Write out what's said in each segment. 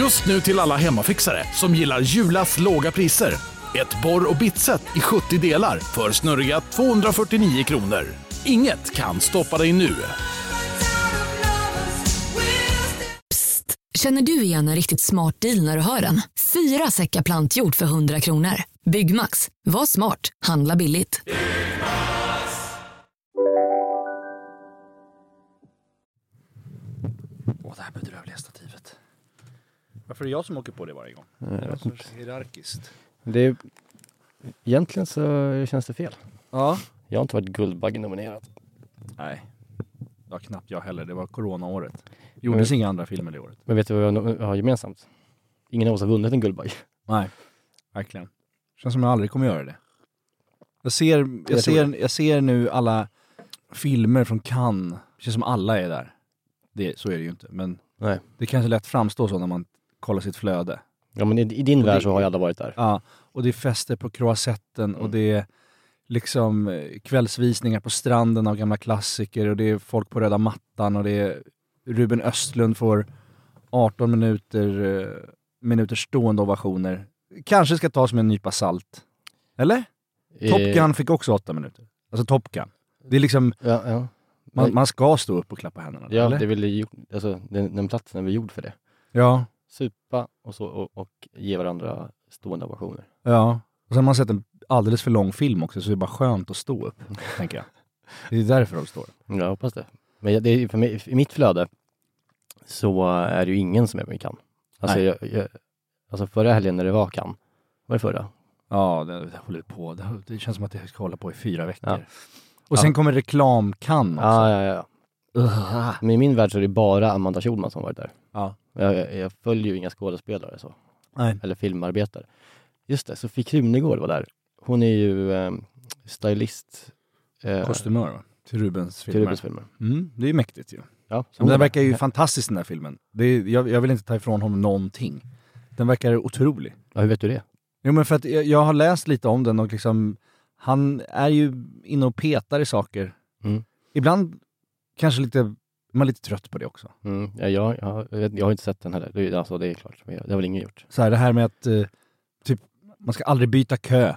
Just nu till alla hemmafixare som gillar Julas låga priser. Ett borr och bitset i 70 delar för snurriga 249 kronor. Inget kan stoppa dig nu. Känner du igen en riktigt smart deal när du hör den? Fyra säckar plantjord för 100 kronor. Byggmax. Var smart. Handla billigt. Åh, det här. Varför är det jag som åker på det varje gång? Det Jag är vet så inte. hierarkiskt. Det är, egentligen så känns det fel. Ja. Jag har inte varit Guldbagge-nominerad. Nej, det var knappt jag heller. Det var coronaåret. Gjordes inga andra filmer det året. Men vet du vad vi har- har gemensamt? Ingen av oss har vunnit en Guldbagge. Nej, verkligen. Känns som jag aldrig kommer göra det. Jag ser, jag Jag tror ser, jag ser nu alla filmer från Cannes. Det känns som alla är där. Det, så är det ju inte, men Nej. det kanske lätt framstår så när man kollar sitt flöde. Ja men i, i din Och värld det- så har ju alla varit där. Ja, och det är fester på Croisetten och Mm. det är liksom eh, kvällsvisningar på stranden av gamla klassiker och det är folk på röda mattan och det är Ruben Östlund får 18 minuter, eh, minuters stående ovationer. Kanske ska tas med en nypa salt. Eller? Top Eh, Gun fick också 8 minuter. Alltså Top Gun. Det är liksom, Ja, ja. man, man ska stå upp och klappa händerna. ja eller? det är väl alltså den, den platsen är väl gjord för det. ja, Supa och så och, och ge varandra stående ovationer. ja. Och sen har man sett en alldeles för lång film också så det är bara skönt att stå upp, tänker jag. Det är därför de står. Jag hoppas det. Men det för mig, i mitt flöde så är det ju ingen som är med i Cannes. Alltså, jag, jag, alltså förra helgen när det var Cannes, var det förra? Ja, det, det håller på. Det, det känns som att det ska hålla på i fyra veckor. Ja. Och sen kommer reklamkan också. Ja, ja, ja. Men i min värld så är det bara Amanda Schulman som varit där. Ja. Jag, jag, jag följer ju inga skådespelare så, Nej. eller filmarbetare. Just det, Sofie Krunegård var där. Hon är ju eh, stylist eh, Kostymör va? Till Rubens till filmer. Rubens filmer. Mm, det är mäktigt ju. Ja, den verkar ju fantastisk den här filmen. Det är, jag, jag vill inte ta ifrån honom någonting. Den verkar otrolig. ja, hur vet du det? Jo men för att jag, jag har läst lite om den och liksom, han är ju inne och petar i saker. Mm. Ibland kanske lite, man är lite trött på det också. Mm, ja, jag, jag, jag, jag har inte sett den heller, Det alltså, det är klart. Jag- Det har väl ingen gjort. Så här, det här med att, eh, typ, man ska aldrig byta kö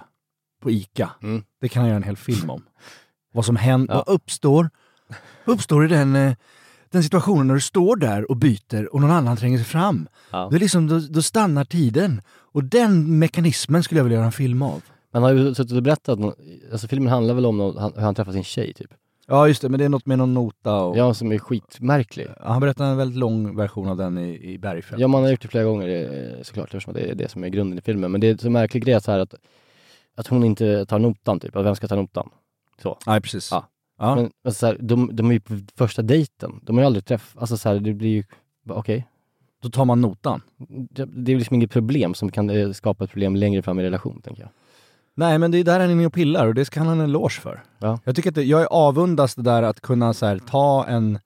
på ICA. Mm. Det kan han göra en hel film om. Vad som händer, Ja. vad uppstår, uppstår i den, eh, den situationen när du står där och byter och någon annan tränger sig fram. Ja. Det är liksom, då, då stannar tiden. Och den mekanismen skulle jag vilja göra en film av. Man har ju suttit och berättat, alltså filmen handlar väl om han, hur han träffar sin tjej typ. Ja just det, men det är något med någon nota och... Ja, som är skitmärklig. Ja, Han berättar en väldigt lång version av den i, i Bergfält. Ja, man har gjort det flera gånger eh, såklart, eftersom det är det som är grunden i filmen. Men det är så märklig grej så här att, att hon inte tar notan typ, att vem ska ta notan? Så. Nej precis. Ja. Ja. Men alltså, så här, de, de är ju på första dejten, de har ju aldrig träffat, alltså så här, det blir ju, okej. Då tar man notan. Det, det är liksom inget problem som kan eh, skapa ett problem längre fram i relation, tänker jag. Nej men det är där han är inne och pillar och det ska han ha en eloge för. Ja. Jag tycker att det, jag är avundas det där att kunna så här, ta en...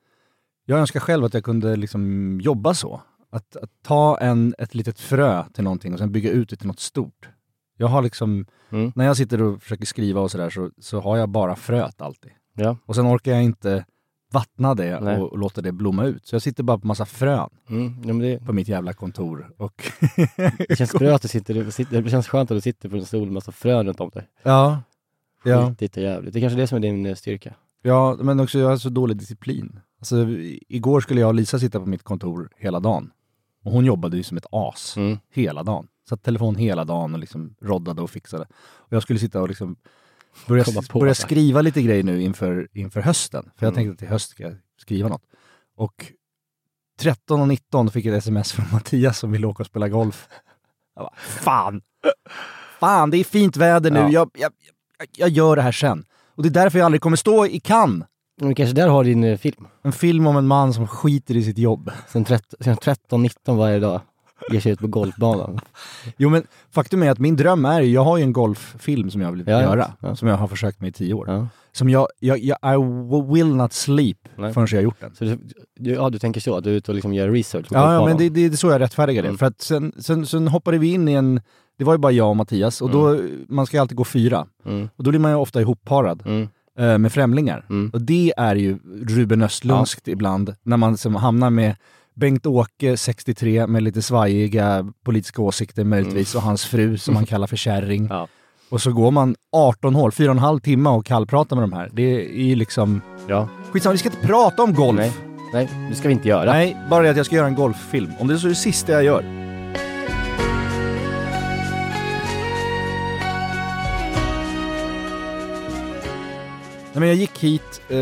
Jag önskar själv att jag kunde liksom jobba så. Att, att ta en, ett litet frö till någonting och sen bygga ut det till något stort. Jag har liksom, Mm. när jag sitter och försöker skriva och sådär så, så har jag bara fröet alltid. Ja. Och sen orkar jag inte vattna det Nej. och, låta det blomma ut. Så jag sitter bara på massa frön Mm. Ja, det, på mitt jävla kontor. Och det känns bra att du sitter, det känns skönt att du sitter på en stol med massa frön runt om dig. ja, ja. Skitigt och jävligt. Det är kanske är det som är din eh, styrka. Ja, men också jag har så dålig disciplin. Alltså, igår skulle jag och Lisa sitta på mitt kontor hela dagen. Och hon jobbade ju som ett as Mm. hela dagen. Satt telefon hela dagen och liksom roddade och fixade. Och jag skulle sitta och liksom börja, börja skriva lite grejer nu inför, inför hösten. För jag Mm. tänkte att till höst ska jag skriva något. Och 13 och 19 fick jag ett sms från Mattias som ville åka och spela golf. Jag bara, fan! Fan, det är fint väder nu. Ja. Jag, jag, jag, gör det här sen. Och det är därför jag aldrig kommer stå i Cannes. Men kanske där har din eh, film. En film om en man som skiter i sitt jobb. Sen, 13, sen 13-19 varje dag. Ger sig ut på golfbanan. Jo men faktum är att min dröm är, jag har ju en golffilm som jag vill Ja, ja. göra. Ja. Som jag har försökt med i tio år. Ja. Som jag, jag, jag I will not sleep Nej. förrän jag har gjort den. Så du, du, ja, du tänker så, att du är ute och liksom gör research Ja, ja men det, det är så jag rättfärdigar det. Mm. För att sen, sen, sen hoppade vi in i en, det var ju bara jag och Mattias och då, man ska ju alltid gå fyra. Mm, Och då blir man ju ofta ihopparad mm, eh, med främlingar. mm. Och det är ju Ruben Östlundskt ibland, när man liksom hamnar med Bengt-Åke, 63, med lite svajiga politiska åsikter möjligtvis, och hans fru som han kallar för kärring. Mm. Ja. Och så går man 18 hål, 4,5 timmar och kallpratar med de här. Det är ju liksom... Ja. Skitsamma, vi ska inte prata om golf. Nej, nej, det ska vi inte göra. Nej, bara det att jag ska göra en golffilm. Om det är så det sista jag gör. Nej, men jag gick hit eh,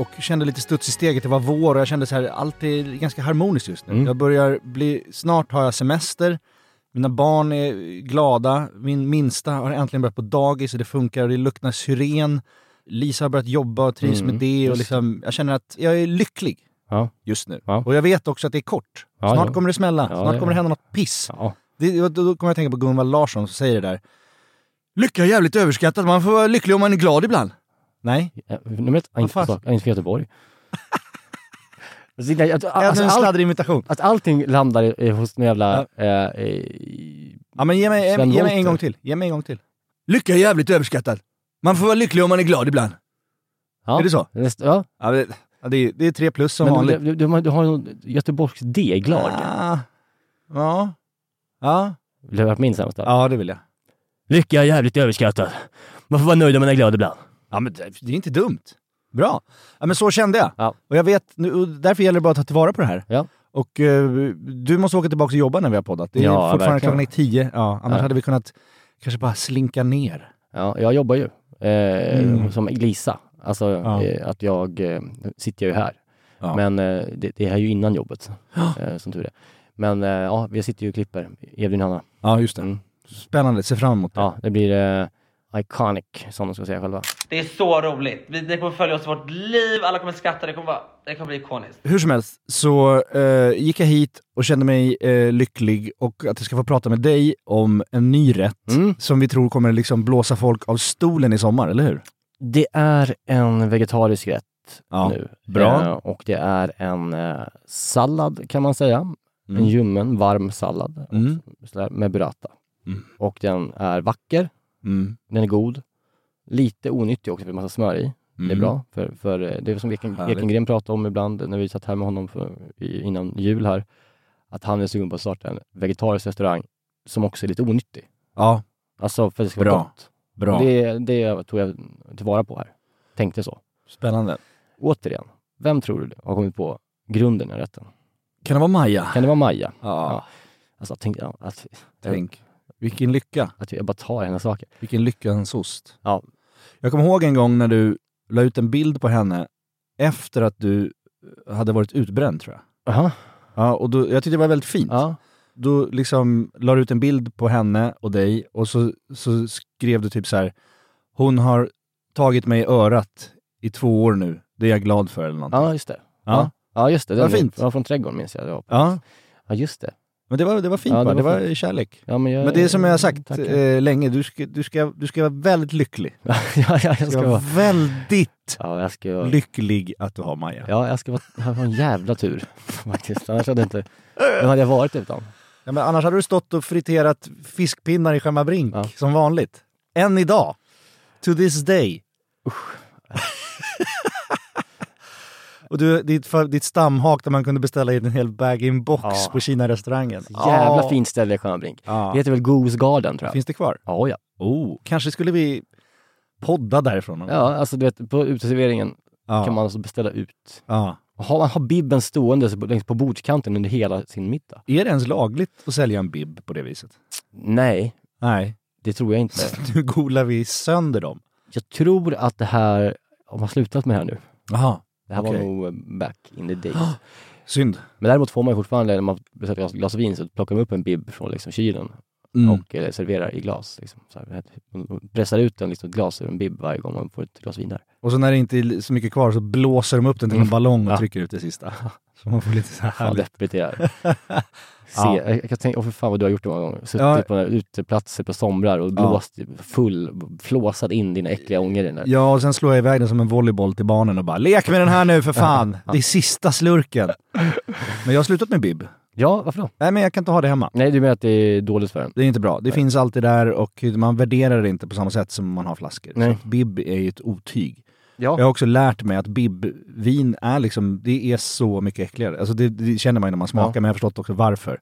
och kände lite studs i steget. Det var vår och jag kände så här, allt är ganska harmoniskt just nu. Mm. Jag börjar bli, snart har jag semester, mina barn är glada, min minsta har äntligen börjat på dagis och det funkar och det luktar syren. Lisa har börjat jobba och trivs Mm, med det och liksom, jag känner att jag är lycklig Ja. just nu. Ja. Och jag vet också att det är kort. Ja, Snart kommer det smälla, snart kommer det hända något piss. Det, då, då kommer jag tänka på Gunvald Larsson som säger det där. Lycka är jävligt överskattat, man får vara lycklig om man är glad ibland. Nej, Ja, Nummer ett, inte från inte från Göteborg. Alltså, jag alltså, en allt, sladdrig imitation. att allting landar i- hos en jävla... Eh, i- Ja men ge mig, Sven ge mig en gång till, ge mig en gång till. Lycka är jävligt överskattat. Man får vara lycklig om man är glad ibland. ja. Är det så? Ja, Ja, det, ja, är, det är tre plus som men vanligt. du, du, du, har- ju Göteborgs D-lag. Ah, ja. Ja. Vill du höra på min sämsta? ja, det vill jag. Lycka är jävligt överskattad. Man får vara nöjd om man är glad ibland. Ja men det, är inte dumt. Bra. Ja men så kände jag. Ja. Och jag vet, nu, och därför gäller det bara att ta tillvara på det här. Ja. Och eh, du måste åka tillbaka och jobba när vi har poddat. Det är Ja, fortfarande verkligen. klockan är tio. Ja, annars Ja. hade vi kunnat kanske bara slinka ner. Ja, jag jobbar ju eh, Mm. som Lisa. Alltså Ja. eh, att jag eh, sitter jag ju här. Ja. Men eh, det, det är ju innan jobbet, eh, som tur är. Men eh, ja, vi sitter ju och klipper, Edvin och Hanna. Ja, just det. Mm. Spännande, se fram emot det. Ja, det blir eh, iconic, som de ska säga själva. Det är så roligt. Vi, det kommer följa oss i vårt liv, alla kommer skratta, det kommer, vara, det kommer bli ikoniskt. Hur som helst så eh, gick jag hit och kände mig eh, lycklig och att jag ska få prata med dig om en ny rätt Mm. som vi tror kommer liksom blåsa folk av stolen i sommar, eller hur? Det är en vegetarisk rätt Ja, nu. bra. Eh, och det är en eh, sallad kan man säga. En Mm. ljummen, varm sallad Mm. med burrata. Mm. Och den är vacker, Mm. den är god. Lite onyttig också för det är massa smör i. Det är Mm. bra. För, för eh, det är som Eken, Härligt. Ekengren pratade om ibland när vi satt här med honom för, innan jul här. Att han är sugen på att starta en vegetarisk restaurang som också är lite onyttig. Ja, Alltså för att det ska vara Bra. gott. bra. Det, det tog jag tillvara på här. Tänkte så. Spännande. Återigen, vem tror du har kommit på grunden i rätten? Kan det vara Maja? Kan det vara Maja? Ja, Alltså tänk, ja, att, tänk. Vilken lycka. att jag bara tar hennes saker. Vilken lyckans ost. Ja. Jag kommer ihåg en gång när du la ut en bild på henne efter att du hade varit utbränd tror jag. Jaha. Ja, och då, jag tyckte det var väldigt fint. Ja. Då liksom la du ut en bild på henne och dig och så, så skrev du typ så här. Hon har tagit mig i örat i två år nu. Det är jag glad för eller någonting. ja, just det. Ja. Ja, just det. Vad Den fint. var från trädgården minns jag. Det var. Ja. ja, just det. Men det var, det var fint Ja, det va? Det var var kärlek. Ja, men, jag, Men det är som jag har sagt eh, länge, du ska, du, ska, du ska vara väldigt lycklig. ja, ja, jag ska ska vara väldigt Ja, jag ska lycklig att du har Maja. Ja, jag ska vara... Jag har en jävla tur faktiskt. Annars hade inte... Vem hade jag varit utan? Ja, men annars hade du stått och friterat fiskpinnar i Brink Ja. som vanligt. Än idag. To this day. Och du, ditt, för, ditt stamhak där man kunde beställa in en hel bag-in-box Ja. på Kina-restaurangen. Jävla Ja. fint ställe i Brink. Ja. Det heter väl Goose Garden tror jag? Finns det kvar? Ja, ja. Oh, kanske skulle vi podda därifrån. Ja, alltså du vet, på uteserveringen ja. kan man alltså beställa ut. ja. Har man har bibben stående så- längs på bordskanten under hela sin middag? Är det ens lagligt att sälja en bib på det viset? Nej, Nej, det tror jag inte. nu golar vi sönder dem. Jag tror att det här, om man slutat med det här nu, Jaha, det här Okej. var nog back in the days. synd. Men däremot får man ju fortfarande, när man beställer glas, glas vin, så plockar man upp en bib från liksom kylen Mm. och eh, serverar i glas. Liksom. Så här, pressar ut en liksom, ett glas ur en bib varje gång man får ett glas vin där. Och så när det inte är så mycket kvar så blåser de upp den till en Mm. ballong och Ja. trycker ut det sista. Så man får lite så här Fan härligt. deppigt det är. Se, Ja. jag, jag tänka, åh för fan vad du har gjort det många gånger. Suttit Ja. på uteplatser på somrar och blåst full, flåsat in dina äckliga ångor i den där. Ja, och sen slår jag iväg den som en volleyboll till barnen och bara lek med den här nu för fan! Det är sista slurken. Men jag har slutat med bib. Ja, varför då? Nej men jag kan inte ha det hemma. Nej, du menar att det är dåligt för en? Det är inte bra. Det finns alltid där och man värderar det inte på samma sätt som man har flaskor. Nej. Så bib är ju ett otyg. Jag har också lärt mig att bibvin är liksom, det är så mycket äckligare. Alltså det, det känner man ju när man smakar, Ja. men jag har förstått också varför.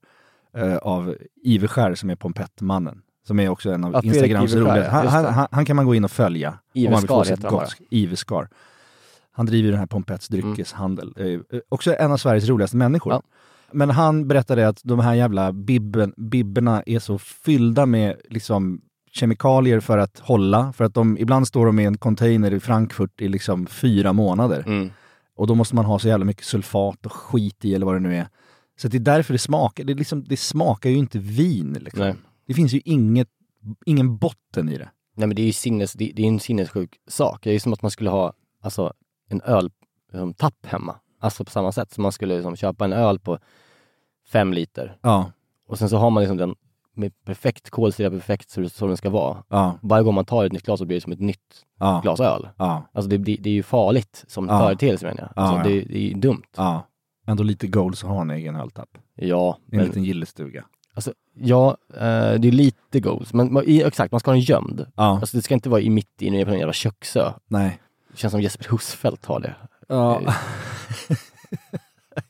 Eh, av Iverskär som är pompettmannen. Som är också en av Ja, Fredrik Instagrams Iverskär, roliga. Han, han, han, han kan man gå in och följa. Iveskar heter han Iveskar. Han driver den här Pompetts dryckeshandel. Eh, eh, också en av Sveriges roligaste människor. Ja. Men han berättade att de här jävla bibben, bibberna är så fyllda med liksom kemikalier för att hålla. För att de, ibland står de i en container i Frankfurt i liksom fyra månader. Mm. Och då måste man ha så jävla mycket sulfat och skit i eller vad det nu är. Så det är därför det smakar, det, liksom, det smakar ju inte vin. Liksom. Det finns ju inget, ingen botten i det. Nej men det är ju sinnes, det, det är en sinnessjuk sak. Det är ju som att man skulle ha alltså, en öltapp hemma. Alltså på samma sätt som man skulle liksom, köpa en öl på fem liter Ja, och sen så har man liksom den med perfekt kolsyra, perfekt så som den ska vara. ja, Varje gång man tar ett nytt glas så blir det som ett nytt ja, glas öl. ja, Alltså det, det, det är ju farligt som Ja. företeelse menar jag. Alltså, Ja, det, det är ju dumt. ja. Ändå lite goals att ha en egen öltapp. Ja, I en men, liten gillestuga. alltså, ja eh, det är lite goals. Men man- i, exakt, man ska ha den gömd. Ja, Alltså det ska inte vara i mitt inne på en jävla köksö. nej. Det känns som Jesper Husfeldt har det. Ja. Eh,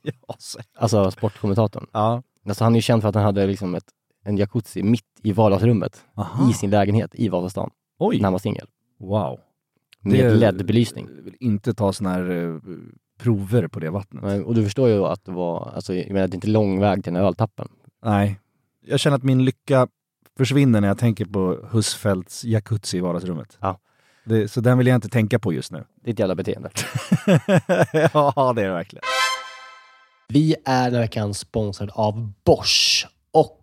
ja, Alltså sportkommentatorn. ja. Alltså han är ju känd för att han hade liksom ett, en jacuzzi mitt i vardagsrummet Aha. i sin lägenhet i Vasastan Oj, när han var singel. wow. Med LED-belysning. Vill inte ta såna här eh, prover på det vattnet. Men- Och du förstår ju att det var, alltså jag menar det är inte lång väg till den här öltappen. Nej. Jag känner att min lycka försvinner när jag tänker på Husfeldts jacuzzi i vardagsrummet. Ja. Det, så den vill jag inte tänka på just nu. Det är ett jävla beteende. ja, det är det verkligen. Vi är den här veckan sponsrad av Bosch och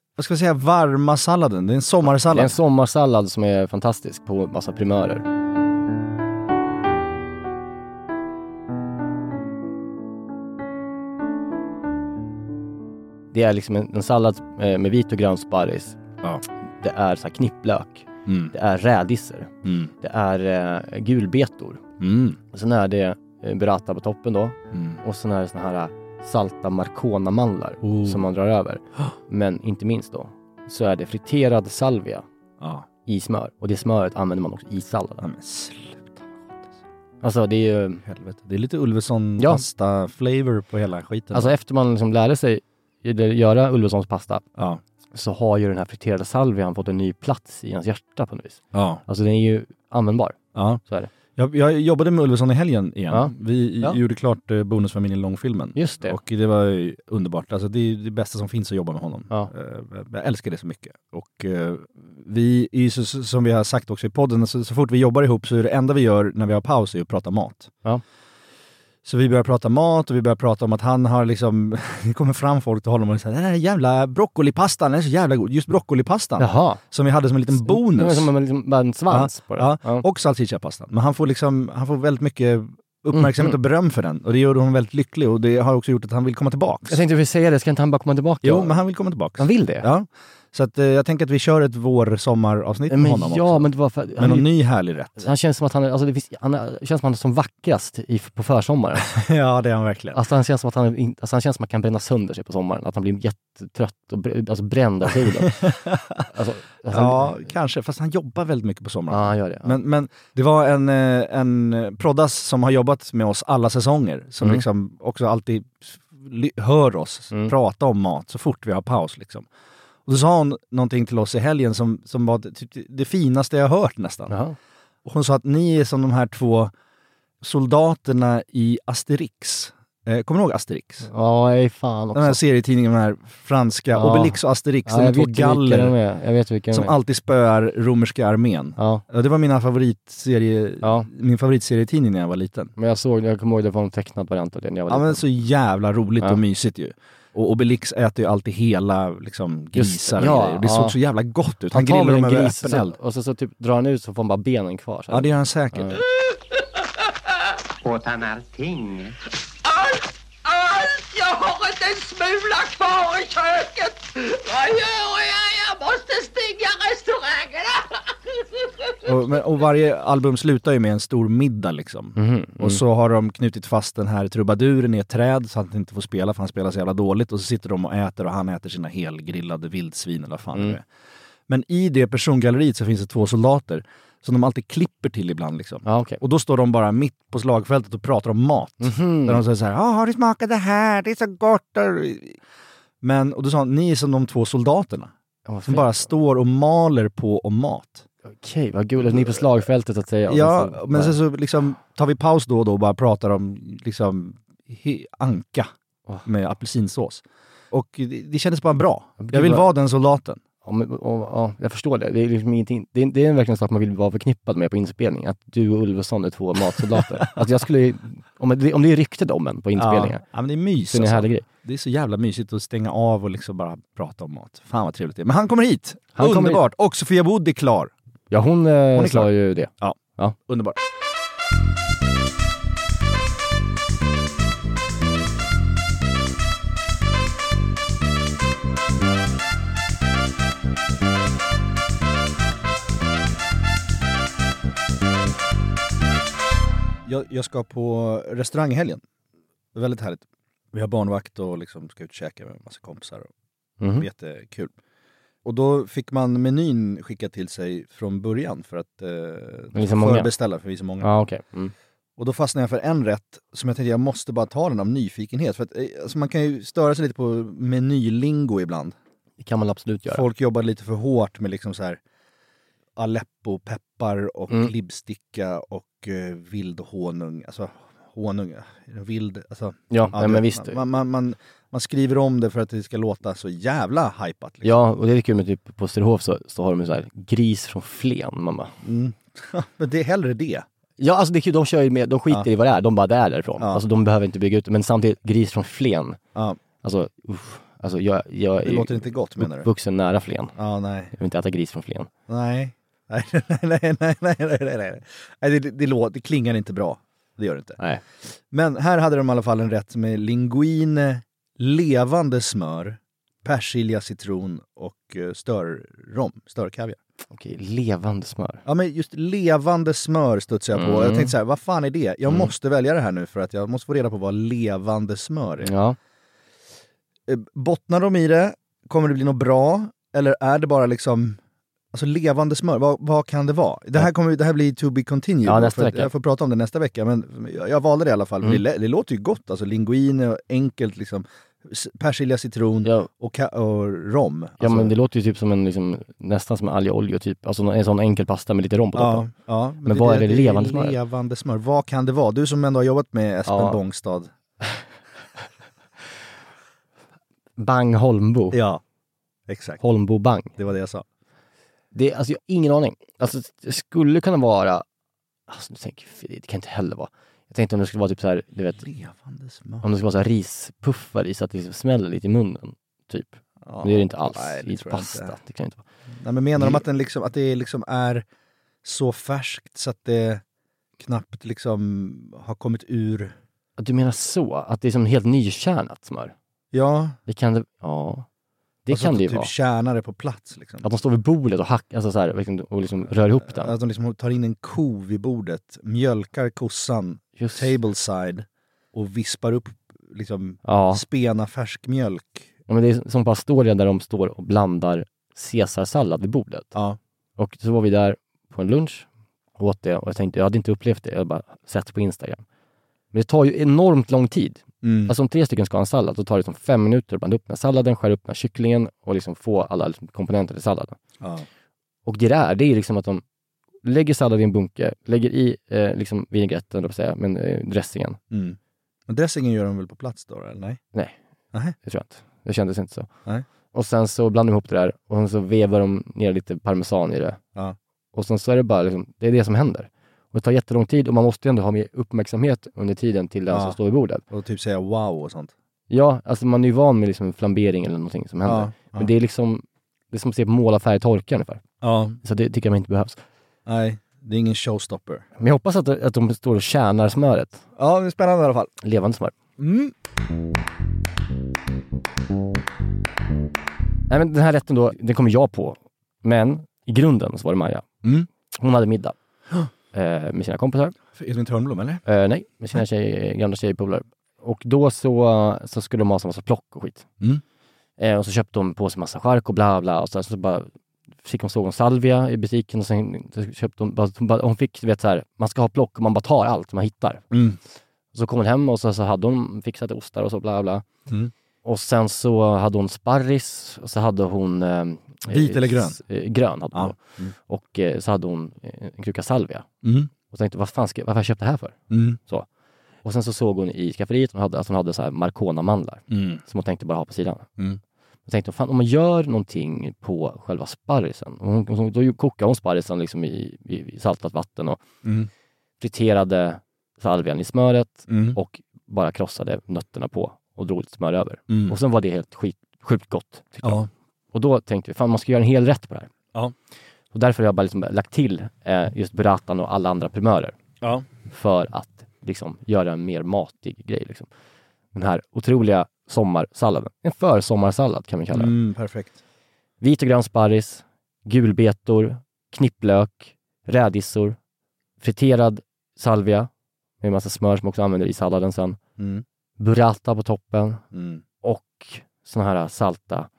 vad ska vi säga, varma salladen. Det är en sommarsallad. Det är en sommarsallad som är fantastisk på massa primörer. Det är liksom en, en sallad eh, med vit och grön sparris. Ja. Det är så här knipplök. Mm. Det är rädisor. Mm. Det är eh, gulbetor. Mm. Och sen är det eh, burrata på toppen då. Mm. Och sen är det såna här salta marcona-mandlar Oh. som man drar över. Men inte minst då så är det friterad salvia Ja. i smör. Och det smöret använder man också i salladen. men sluta. Alltså det är ju... Helvete. Det är lite Ulveson Ja. pasta-flavor på hela skiten. Alltså efter man liksom lärde sig göra Ulvessons pasta ja. så har ju den här friterade salvian fått en ny plats i ens hjärta på något vis. Ja. Alltså den är ju användbar. Så är det. Jag, jag jobbade med Ulveson i helgen igen. Ja. Vi Ja. gjorde klart eh, Bonusfamiljen långfilmen. Just det. Och det var underbart. Alltså det är det bästa som finns att jobba med honom. Ja. Eh, Jag älskar det så mycket. Och eh, vi, är så- som vi har sagt också i podden, så, så fort vi jobbar ihop så är det enda vi gör när vi har paus är att prata mat. Ja. Så vi börjar prata mat och vi börjar prata om att han har liksom, det kommer fram folk till honom och säger den här jävla broccolipastan den är så jävla god. Just broccolipastan Jaha. som vi hade som en liten Det var bonus. som en, liksom, en svans på det. Ja, Ja. och salchichapastan. Men han får liksom, han får väldigt mycket uppmärksamhet Mhm. och beröm för den. Och det gör honom väldigt lycklig och det har också gjort att han vill komma tillbaks. Jag tänkte precis säga det, ska inte han bara komma tillbaka? Jo, men han vill komma tillbaks. Han vill det? Ja. Så att, eh, jag tänker att vi kör ett vår-sommaravsnitt med men honom ja, också. men det var för, Med han, någon ny härlig rätt. han känns som att han, alltså det finns, han känns som att han är som vackrast i, på försommaren. ja, det är han verkligen. Alltså han känns som att han, alltså han känns som att han kan bränna sönder sig på sommaren. Att han blir jättetrött och br- alltså bränd av solen. alltså, alltså, ja, kanske. Fast han jobbar väldigt mycket på ja, sommaren. han gör det. Ja. Men, men det var en, eh, en proddas som har jobbat med oss alla säsonger, som Mm. liksom också alltid hör oss Mm. prata om mat så fort vi har paus. Liksom. Och då sa hon någonting till oss i helgen som, som var typ det finaste jag hört nästan. Jaha. Och hon sa att ni är som de här två soldaterna i Asterix. Eh, kommer du ihåg Asterix? Ja, är fan också. Den här serietidningen, den här franska, Ja. Obelix och Asterix, ja, de är två galler är. Jag vet vilka de som är. alltid spöar romerska armén. Ja, Det var mina favoritserie, ja. min favoritserietidning när jag var liten. Men jag såg, jag kommer ihåg det var en tecknad variant av det när jag var Ja men liten. så jävla roligt och mysigt ju. Och Obelix äter ju alltid hela liksom, grisar och ja, grejer. Det ja. såg så jävla gott ut. Han, Han grillar dem en över gris öppen så, eld. och så, så typ drar han ut så får han bara benen kvar. Så. Ja, det gör han säkert. Ja. Åt han allting? Allt! Allt! Jag har inte en smula kvar i köket! Vad gör jag? Jag måste stänga restaurangen! Och, men, och varje album slutar ju med en stor middag liksom. Mhm, Och så har de knutit fast den här trubaduren i ett träd så att han inte får spela för han spelar så jävla dåligt. Och så sitter de och äter och han äter sina helgrillade vildsvin eller vad fan Mm. det är. Men i det persongalleriet så finns det två soldater som de alltid klipper till ibland. Liksom. Ja, okej. Och då står de bara mitt på slagfältet och pratar om mat. Mhm. Där de säger så här, "Ah, har du smakat det här? Det är så gott. Men, och då sa han, ni är som de två soldaterna. Vad Som bara står och maler på om mat. Okej, vad gulligt. Ni är på slagfältet så att säga. Ja, så- men sen så liksom tar vi paus då och då och bara pratar om liksom anka Åh. med apelsinsås. Och det, det kändes bara bra. Jag vill vara den soldaten. Ja, men, och, ja, jag förstår det. Det är, liksom ingenting, det, är, det är verkligen en sak man vill vara förknippad med på inspelning. Att du och Ulveson är två matsoldater. alltså jag skulle, om, det, om det är ryktet om en på inspelningar, Ja, ja men det är mys så är det alltså. Det är så jävla mysigt att stänga av och liksom bara prata om mat. Fan vad trevligt det är. Men han kommer hit! Han kommer Underbart! Och Sofia Wood är klar. Ja, hon, eh, är sa ju det. Underbart. Jag, jag ska på restaurang i helgen. Väldigt härligt. Vi har barnvakt och liksom ska ut och käka med en massa kompisar. Och är jättekul. Och då fick man menyn skickad till sig från början för att eh, förbeställa, för vi är så många. Ja, okej. Mm. Och då fastnade jag för en rätt som jag tänkte jag måste bara ta den av nyfikenhet. För att, eh, alltså man kan ju störa sig lite på menylingo ibland. Det kan man absolut göra. Folk jobbar lite för hårt med liksom så här Aleppo-peppar och Mm. klibbsticka och eh, vild honung. Alltså honung, vild, alltså. Ja, nej, men visst. Man, man, man, man skriver om det för att det ska låta så jävla hypat. Liksom. Ja, och det är kul med typ på Sturehof så, så har de så här gris från Flen. Man bara, Mm. Men det är hellre det. ja alltså det är kul, de kör ju med, de skiter Ja. i vad det är, de bara det är därifrån. Ja. Alltså de behöver inte bygga ut det, men samtidigt gris från Flen. Ja, Alltså, uff, alltså jag, jag det är låter inte gott menar du? uppvuxen nära Flen. Ja, nej. Jag vill inte äta gris från Flen. Nej. Nej, nej, nej, nej, nej, nej, nej, nej. det, det, låter, det klingar inte bra. Det gör det inte. Nej. Men här hade de i alla fall en rätt med linguine, levande smör, persilja, citron och eh, störrom, störkaviar. Okej, levande smör. Ja men just levande smör studsade jag på. Mm. Jag tänkte så här, vad fan är det? Jag Mm. måste välja det här nu för att jag måste få reda på vad levande smör är. Ja. Eh, Bottnar de i det? Kommer det bli något bra? Eller är det bara liksom Alltså levande smör, vad, vad kan det vara? Det här, kommer, det här blir to be continued. Ja, nästa vecka. Jag får prata om det nästa vecka, men jag, jag valde det i alla fall. Mm. Det, det låter ju gott, alltså linguine, och enkelt liksom. Persilja, citron Ja, och, och rom. ja Alltså, men det låter ju typ som en, liksom, nästan som en alg och olja typ. Alltså en sån enkel pasta med lite rom på toppen. ja, ja, Men vad är det levande smör? Levande smör, vad kan det vara? Du som ändå har jobbat med Espen Ja. Bångstad. Bang Holmbo. Ja, exakt. Holmbo Bang. Det var det jag sa. Det, alltså jag har ingen aning. Alltså det skulle kunna vara, alltså tänker det kan inte heller vara. Jag tänkte om det skulle vara typ så här, du vet, om det skulle vara så här rispuffar i så att det liksom smäller lite i munnen. Typ. Ja, Men det är det inte alls. Nej, det I pasta. inte. Det kan inte vara. Nej, men menar de att, den liksom, att det liksom är så färskt så att det knappt liksom har kommit ur... Du menar så? Att det är som helt nykärnat smör? Ja, Det kan det, ja. Det alltså kan att det ju typ vara. tjänar det på plats. Liksom. Att de står vid bordet och hackar, alltså så här, liksom, och liksom rör ihop den. Att de liksom tar in en ko vid bordet, mjölkar kossan, Just, tableside och vispar upp liksom ja. spena färsk mjölk. ja, men det är som på Astoria där de står och blandar caesarsallad vid bordet. Ja. Och så var vi där på en lunch och åt det och jag tänkte, jag hade inte upplevt det, jag hade bara sett på Instagram. Men det tar ju enormt lång tid. Mm. Alltså om tre stycken ska ha en sallad, då tar det som fem minuter att blanda upp den här salladen, skära upp den här kycklingen och liksom få alla liksom komponenter i salladen. ja. Och det där, det är liksom att de lägger sallad i en bunke, lägger i eh, liksom vinägretten, då säga, men eh, dressingen. Mm. Men dressingen gör de väl på plats då, eller nej? Nej. Nej. Det tror jag inte. Det kändes inte så. Nej. Och sen så blandar de ihop det där och sen så vevar de ner lite parmesan i det. Ja. Och sen så är det bara liksom, det är det som händer. Och det tar jättelång tid och man måste ju ändå ha mer uppmärksamhet under tiden till den Ja. som står vid bordet. Och typ säga wow och sånt. Ja, alltså man är ju van med liksom flambering eller någonting som händer. Ja. Men det är liksom, det är som att se målarfärg torka ungefär. Ja, Så det tycker jag inte behövs. Nej, det är ingen showstopper. Men jag hoppas att, att de står och tjänar smöret. Ja, det är spännande i alla fall. Levande smör. Mm. Nej men den här rätten då, den kommer jag på. Men i grunden så var det Maja. Mm. Hon hade middag. eh, med sina kompisar. Edvin Törnblom eller? Eh, nej, med sina tjej, gamla tjejpolare. Och då så, så skulle de ha så massa plock och skit. Mm. Eh, och så köpte de på sig massa chark och bla bla och sen så bara fick hon salvia i butiken och sen så köpte hon, hon, bara, hon fick du vet så här, man ska ha plock och man bara tar allt man hittar. Mm. Så kom hon hem och så, så hade hon fixat ostar och så bla bla. Mm. Och sen så hade hon sparris och så hade hon... Eh, Vit eller grön? s- Eh, grön hade hon. Ja. Mm. Och eh, så hade hon eh, en kruka salvia. Mm. Och tänkte, vad fan ska, varför har jag köpt det här för? Mm. Och sen så såg hon i skafferiet hon hade, att hon hade så här Marcona-mandlar. Mm. Som hon tänkte bara ha på sidan. Jag tänkte, fan om man gör någonting på själva sparrisen. Och hon, då kokade hon sparrisen liksom i, i, saltat vatten och Mm. friterade salvian i smöret Mm. och bara krossade nötterna på och drog lite smör över. Mm. Och sen var det helt skit, sjukt gott. Ja. Och då tänkte vi, fan man ska göra en hel rätt på det här. Ja. Och därför har jag bara liksom lagt till eh, just burratan och alla andra primörer. Ja. För att liksom göra en mer matig grej. Liksom. Den här otroliga sommarsalladen. En försommarsallad kan man kalla den. Mm, perfekt. Vit och grön sparris, gulbetor, knipplök, rädisor, friterad salvia med en massa smör som också använder i salladen sen. Mm. Burrata på toppen Mm. och såna här salta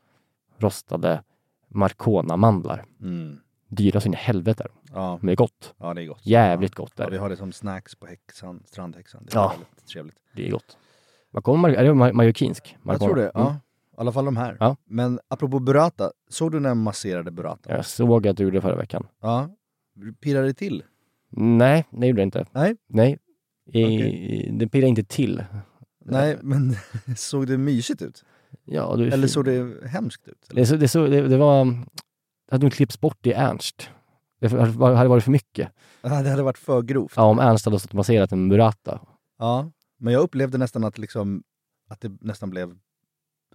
rostade Marcona-mandlar. Mm. Dyra så in i helvete, Ja. men det är gott. ja, det är gott. Jävligt gott Ja, är vi det. har det som snacks på häxan, strandhäxan. Det är Ja. väldigt trevligt. Det är gott. Mar- är det ma- majorkinsk? Jag tror det. Ja. Mm. I alla fall de här. Ja. Men apropå burrata, såg du när jag masserade burrata? Jag såg att du gjorde det förra veckan. Ja. Pirrar det till? Nej, det gjorde det inte. Nej. Nej. I, Okej. Det pirrar inte till. Nej, men såg det mysigt ut? Ja, du Eller såg det hemskt ut? Det, så, det, så, det, det var... Det hade nog klippts bort i Ernst. Det hade varit för mycket. Det hade varit för grovt. Ja, om Ernst hade stått och masserat en burrata. Ja, men jag upplevde nästan att, liksom, att det nästan blev,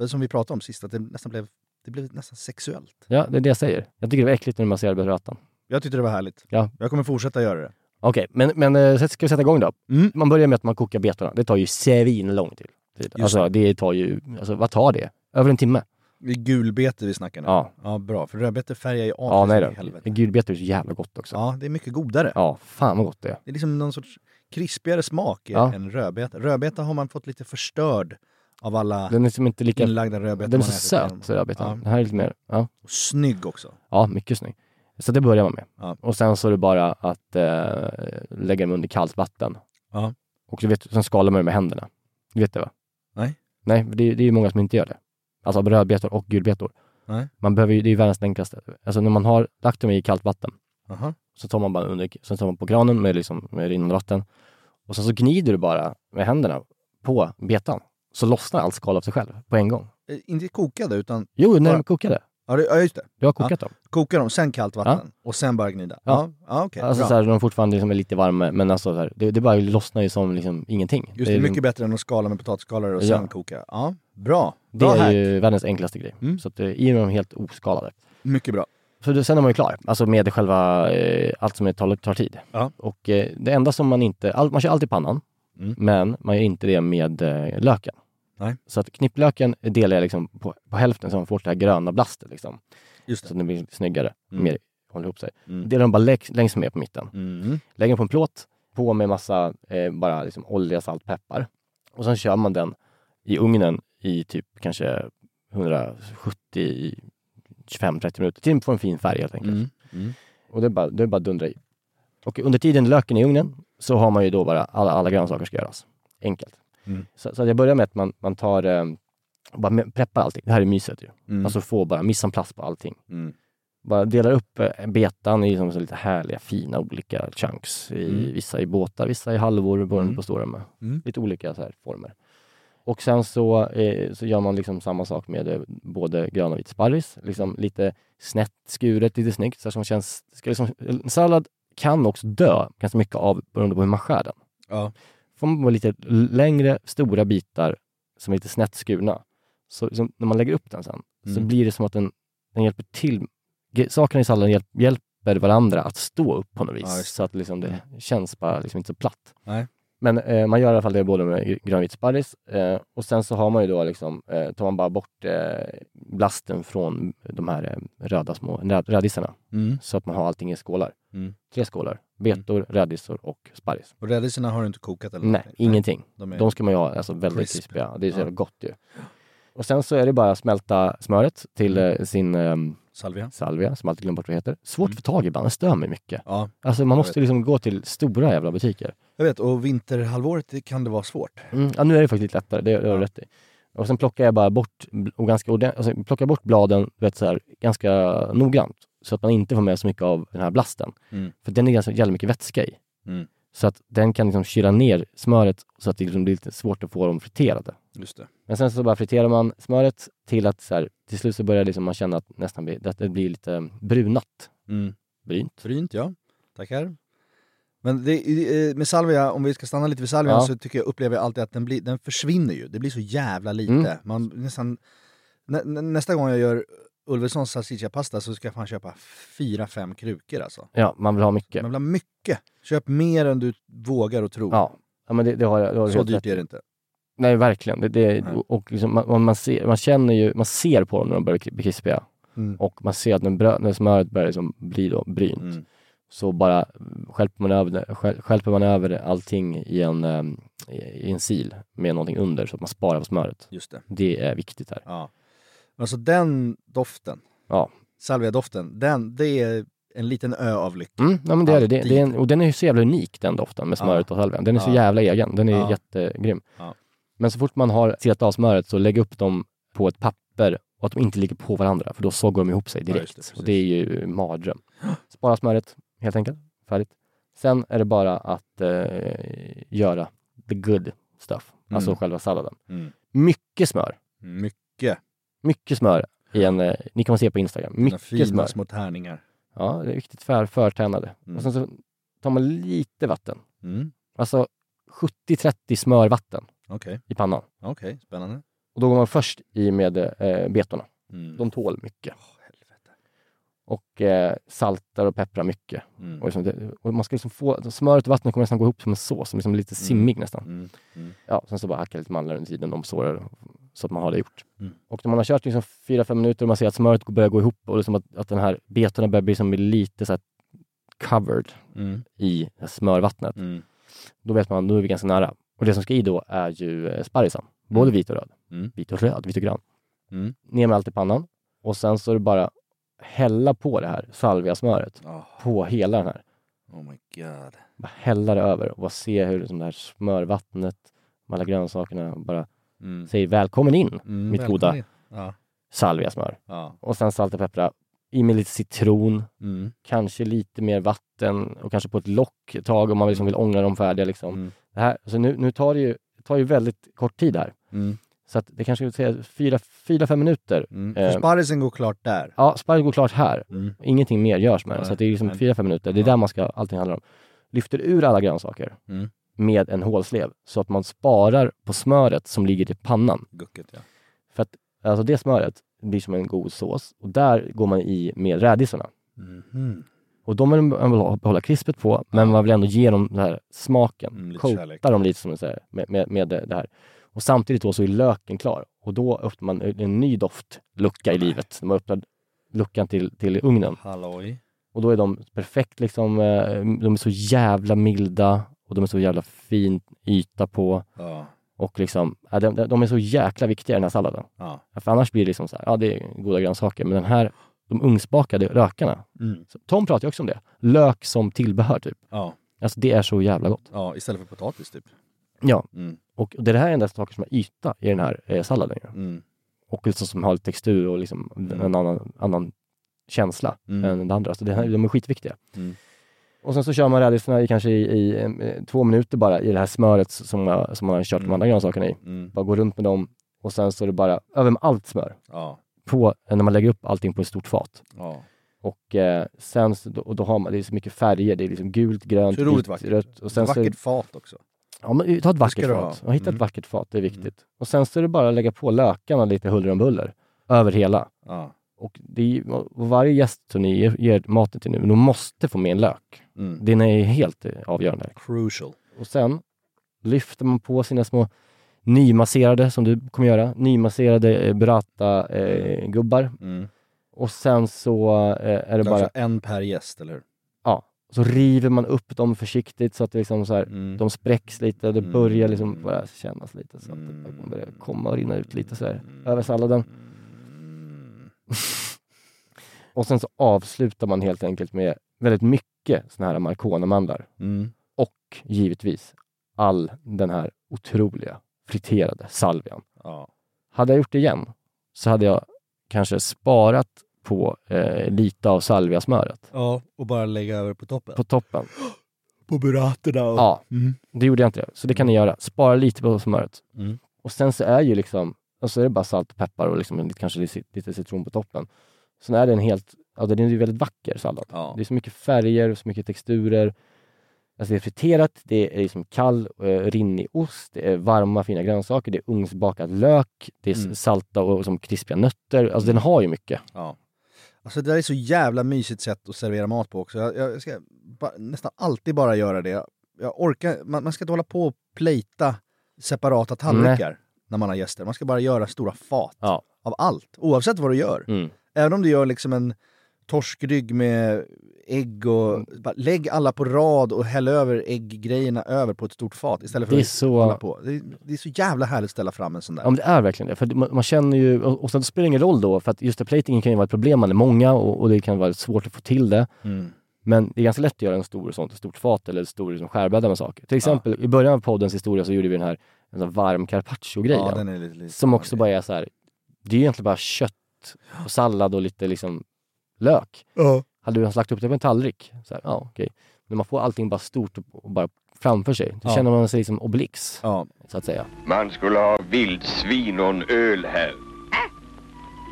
som vi pratade om sist, att det nästan blev, det blev nästan sexuellt. Ja, det är det jag säger. Jag tycker det var äckligt när du masserade burratan. Jag tyckte det var härligt. Ja. Jag kommer fortsätta göra det. Okej, men, men eh, ska vi sätta igång då? Mm. Man börjar med att man kokar betorna. Det tar ju svin lång tid. Just Alltså det tar ju, alltså vad tar det? Över en timme? Det är gulbete vi snackar nu. Ja. ja bra, för rödbete färgar ju av Ja, nej då. helvete. Gulbetor är så jävla gott också. Ja, det är mycket godare. Ja, fan vad gott det är. Det är liksom någon sorts krispigare smak Ja. än rödbeta. Rödbeta har man fått lite förstörd av alla Den är liksom inte lika... inlagda rödbetor Den är så söt, rödbetan. Ja. Den här är lite mer... Ja. Och snygg också. Ja, mycket snygg. Så det börjar man med. Ja. Och sen så är det bara att eh, lägga dem under kallt vatten. Ja. Och du vet, sen skalar man det med händerna. Du vet det va? Nej. Nej, det, det är ju många som inte gör det. Alltså rödbetor och gulbetor. Nej. Man behöver ju, det är ju världens enklaste. Alltså när man har lagt dem i kallt vatten Aha. Så tar man bara under, sen tar man på kranen med, liksom, med rinnande vatten och sen så gnider du bara med händerna på betan. Så lossnar allt skal av sig själv på en gång. Eh, Inte kokade utan, Jo, när Bara- de kokade. ja, det, ja just det. Du har kokat dem. Koka dem, sen kallt vatten och sen bara gnida. Ja. Ja, ja okej. Alltså bra. så här, de fortfarande liksom är lite varma, men alltså så här, det, det bara lossnar ju som liksom ingenting. Just det, är, mycket bättre än att skala med potatisskalare och Ja. sen koka. Ja, bra. det Bra är hack. ju världens enklaste grej. Mm. Så att, eh, i är de helt oskalade. Mycket bra. Så det, sen är man ju klar, alltså med själva, eh, allt som tar, tar tid. Ja. Och eh, det enda som man inte, all, man kör alltid pannan, Mm. men man gör inte det med eh, löken. Nej. Så att knipplöken delar jag liksom på, på hälften så man får det här gröna blastet liksom. Just Så det. det blir snyggare, Mm. mer håller ihop sig. Mm. Delar dem bara längst, längst med på mitten. Mm. Lägger den på en plåt, på med massa eh, bara liksom olja, salt, peppar. Och sen kör man den i ugnen i typ kanske 170 i 25-30 minuter till den får en fin färg helt enkelt. Mm. Mm. Och det är, bara, det är bara att dundra i. Och under tiden löken är i ugnen så har man ju då bara alla, alla grönsaker ska göras. Enkelt. Mm. Så, så jag börjar med att man, man tar, eh, bara preppar allting. Det här är myset ju. Mm. Alltså få bara mise place på allting. Mm. Bara delar upp eh, betan i liksom så lite härliga fina olika chunks. I, Mm. Vissa i båtar, vissa i halvor beroende Mm. på stora med. Mm. Lite olika så här former. Och sen så, eh, så gör man liksom samma sak med eh, både grön och vit sparris. Liksom lite snett skuret, lite snyggt. Så som känns, ska liksom, en sallad kan också dö ganska mycket av beroende på hur man skär den. Ja. Får man lite längre, stora bitar som är lite snett skurna. Så liksom, när man lägger upp den sen så Mm. blir det som att den, den hjälper till. Sakerna i salladen hjälp, hjälper varandra att stå upp på något vis. Ja, så att liksom det känns bara liksom inte så platt. Nej. Men eh, man gör i alla fall det både med gr- grönvit sparris eh, och sen så har man ju då liksom, eh, tar man bara bort eh, blasten från de här eh, röda små rädisarna. Mm. Så att man har allting i skålar. Mm. Tre skålar. Betor, rädisor och sparris. Och rädisorna har du inte kokat eller Nej, ingenting. De är... De ska man ju ha alltså, väldigt Crisp. krispiga. Det är så Ja. gott ju. Och sen så är det bara att smälta smöret till Mm. eh, sin Salvia? salvia, som alltid glömmer bort vad det heter. Svårt Mm. att få tag i ibland, det stör mig mycket. Ja, Alltså man måste liksom gå till stora jävla butiker. jag vet. Och vinterhalvåret kan det vara svårt. Mm. Ja, nu är det faktiskt lite lättare, det har du Ja. rätt i. Och sen plockar jag bara bort, och ganska alltså, plockar bort bladen vet, så här, ganska noggrant. Så att man inte får med så mycket av den här blasten. Mm. För den är ganska jävla mycket vätska i. Mm. Så att den kan liksom kyla ner smöret så att det liksom blir lite svårt att få dem friterade. Just det. Men sen så bara friterar man smöret till att så här, till slut så börjar liksom man känna att nästan att det blir lite brunat. Mm. Brynt. Frynt, ja. Tackar. Men det, med salvia, om vi ska stanna lite vid salvian, Ja. så tycker jag, upplever jag alltid att den, blir, den försvinner ju. Det blir så jävla lite. Mm. Man, nästan, nä, nä, nästa gång jag gör Ulvessons salsichapasta så ska jag fan köpa fyra, fem krukor alltså. Ja, man vill ha mycket. Man vill ha mycket. Köp mer än du vågar och tro. Ja, ja men det, det har jag. Det har så dyrt rätt är det inte. Nej, verkligen. Det, det, Nej. och liksom, man, man, ser, man känner ju, man ser på dem när de börjar bli krispiga. Mm. Och man ser att när, när smöret börjar liksom bli då brynt, Mm. så bara skälper man, över det, stjälper man över allting i en, ehm, i en sil med någonting under så att man sparar på smöret. Just det. Det är viktigt här. Ja. Alltså den doften, Ja. salviadoften, den, det är en liten ö av lycka. Mm, ja, men det är det. det, det är en, och den är ju så jävla unik den doften med smöret och salvian. Den är så Ja. jävla egen. Den är Ja. jättegrym. Ja. Men så fort man har silat av smöret så lägg upp dem på ett papper och att de inte ligger på varandra för då sågar de ihop sig Ja, direkt. just det, och det är ju mardröm. Spara smöret helt enkelt. Färdigt. Sen är det bara att eh, göra the good stuff. Alltså Mm. själva salladen. Mm. Mycket smör. Mycket. Mycket smör i en, eh, ni kan se på Instagram. Mycket fina smör. små tärningar. Ja, det är riktigt för, förtärnade. Mm. Och sen så tar man lite vatten. Mm. Alltså 70-30 smörvatten Okej, i pannan. okej, spännande. Och då går man först i med eh, betorna. Mm. De tål mycket. Helvete. Och eh, saltar och pepprar mycket. Mm. Och, liksom det, och man ska liksom få, smöret och vattnet kommer nästan gå ihop som en sås, som liksom lite simmig nästan. Mm. Mm. Ja, sen så bara hacka lite mandlar under tiden de sårar så att man har det gjort. Mm. Och när man har kört liksom 4-5 minuter och man ser att smöret börjar gå ihop och liksom att, att den här betorna börjar bli som lite så här covered Mm. i smörvattnet. Mm. Då vet man, då är vi ganska nära. Och det som ska i då är ju eh, sparrisen. Både vit och röd. Mm. Vit och röd, vit och grön. Mm. Ner med allt i pannan. Och sen så är det bara hälla på det här salviasmöret. Oh, På hela den här. oh my god. Bara hälla det över och bara se hur liksom det här smörvattnet med alla grönsakerna bara Mm. säger välkommen in Mm, mitt välkommen goda in. Ja. salviasmör. Ja. Och sen salt och peppra. I med lite citron, Mm. kanske lite mer vatten och kanske på ett lock ett tag om man liksom vill ångra dem färdiga. Liksom. Mm. Det här, alltså nu, nu tar det ju, tar ju väldigt kort tid här. Mm. Så att det kanske skulle säga fyra, fyra, fem minuter. Mm. Eh, För sparrisen går klart där. Ja, sparris går klart här. Mm. Ingenting mer görs med den. Så att det är liksom fyra, fem minuter. Det är Ja. där man ska, allting handlar om. Lyfter ur alla grönsaker Mm. med en hålslev så att man sparar på smöret som ligger i pannan. Gucket ja. För att alltså det smöret blir som en god sås och där går man i med rädisorna. Mhm. Och de vill man behålla krispet på, men man vill ändå ge dem den här smaken. Mm, Coata dem lite som man säger, med, med, med det det här. Och samtidigt då så är löken klar. Och då öppnar man en ny doftlucka i livet. Man öppnar luckan till, till ugnen. Halloj. Och då är de perfekt liksom, eh, de är så jävla milda och de är så jävla fin yta på. Ja. Och liksom, ja, de, de är så jäkla viktiga i den här salladen. Ja. För annars blir det liksom så här, ja det är goda grönsaker, men den här, de ugnsbakade lökarna. Mm. Tom pratar ju också om det. Lök som tillbehör typ. Ja. Alltså det är så jävla gott. ja, istället för potatis typ. Ja, Mm. och det här är endast saker som har yta i den här eh, salladen. ju. Mm. Och liksom som har lite textur och liksom Mm. en annan, annan känsla Mm. än det andra. Så det här, de är skitviktiga. Mm. Och sen så kör man rädisorna i kanske i, i eh, två minuter bara i det här smöret som, man- som man har kört de Mm. andra grönsakerna i. Mm. Bara gå runt med dem och sen så är det bara över med allt smör. Ja. På, när man lägger upp allting på ett stort fat. Ja. Och eh, sen så, och då har man, det är så mycket färger, det är liksom gult, grönt, vitt, rött. Och sen så, Vackert fat också. Ja, men ta ett vackert ha. fat. Ja, hitta ett Mm. vackert fat, det är viktigt. Och sen så är det bara att lägga på lökarna lite huller om buller. Över hela. Ja. Och, det varje ni ger, ger maten till nu, de måste få med en lök. Mm. Den är helt eh, avgörande. Crucial. Och sen lyfter man på sina små nymasserade, som du kommer göra, nymasserade eh, burrata-gubbar. Mm. och sen så eh, är det Det bara, en per gäst, eller hur? ja, så river man upp dem försiktigt så att det liksom så här, Mm. de spräcks lite, det Mm. börjar liksom bara kännas lite så att det Mm. börjar komma och rinna ut lite så här Mm. över salladen. Och sen så avslutar man helt enkelt med väldigt mycket såna här marconamandlar. Mm. Och givetvis all den här otroliga friterade salvian. Ja. Hade jag gjort det igen så hade jag kanske sparat på eh, lite av salviasmöret ja, och bara lägga över på toppen. på toppen. På burratorna och... Ja, Mm. det gjorde jag inte. Så det kan ni göra. Spara lite på smöret. Mm. Och sen så är ju liksom, och så är det bara salt och peppar och liksom lite, kanske lite, citron på toppen. Sen är det en helt, ja den är ju väldigt vacker sallad. Ja. Det är så mycket färger, så mycket texturer. Alltså det är friterat, det är liksom kall, eh, rinnig ost, det är varma fina grönsaker, det är ugnsbakad lök, det är Mm. salta och som krispiga nötter. Alltså den har ju mycket. Ja. Alltså det där är så jävla mysigt sätt att servera mat på också. Jag, jag ska ba, nästan alltid bara göra det. Jag orkar, man, man ska inte hålla på och plejta separata tallrikar när man har gäster. Man ska bara göra stora fat Ja. av allt, oavsett vad du gör. Mm. Även om du gör liksom en torskrygg med ägg och... Mm. Bara lägg alla på rad och häll över ägggrejerna över på ett stort fat istället för Det är att så- hålla på. Det är, det är så jävla härligt att ställa fram en sån där. Ja men det är verkligen det. För man, man känner ju, och, och sen spelar det ingen roll då, för att just det, platingen kan ju vara ett problem, man är många och, och det kan vara svårt att få till det. Mm. Men det är ganska lätt att göra en stor sånt, ett stort fat eller en stor liksom, skärbräda med saker. Till exempel i början av poddens historia så gjorde vi den här en sån varm carpaccio-grejen. Ja, den är lite, lite som också bara är så här. det är egentligen bara kött och sallad och lite liksom lök. Ja. Hade du lagt upp det på en tallrik, så här, ja okej. Men man får allting bara stort och, bara framför sig. Då Ja. känner man sig som Obelix, Ja. så att säga. Man skulle ha vildsvin och en öl här.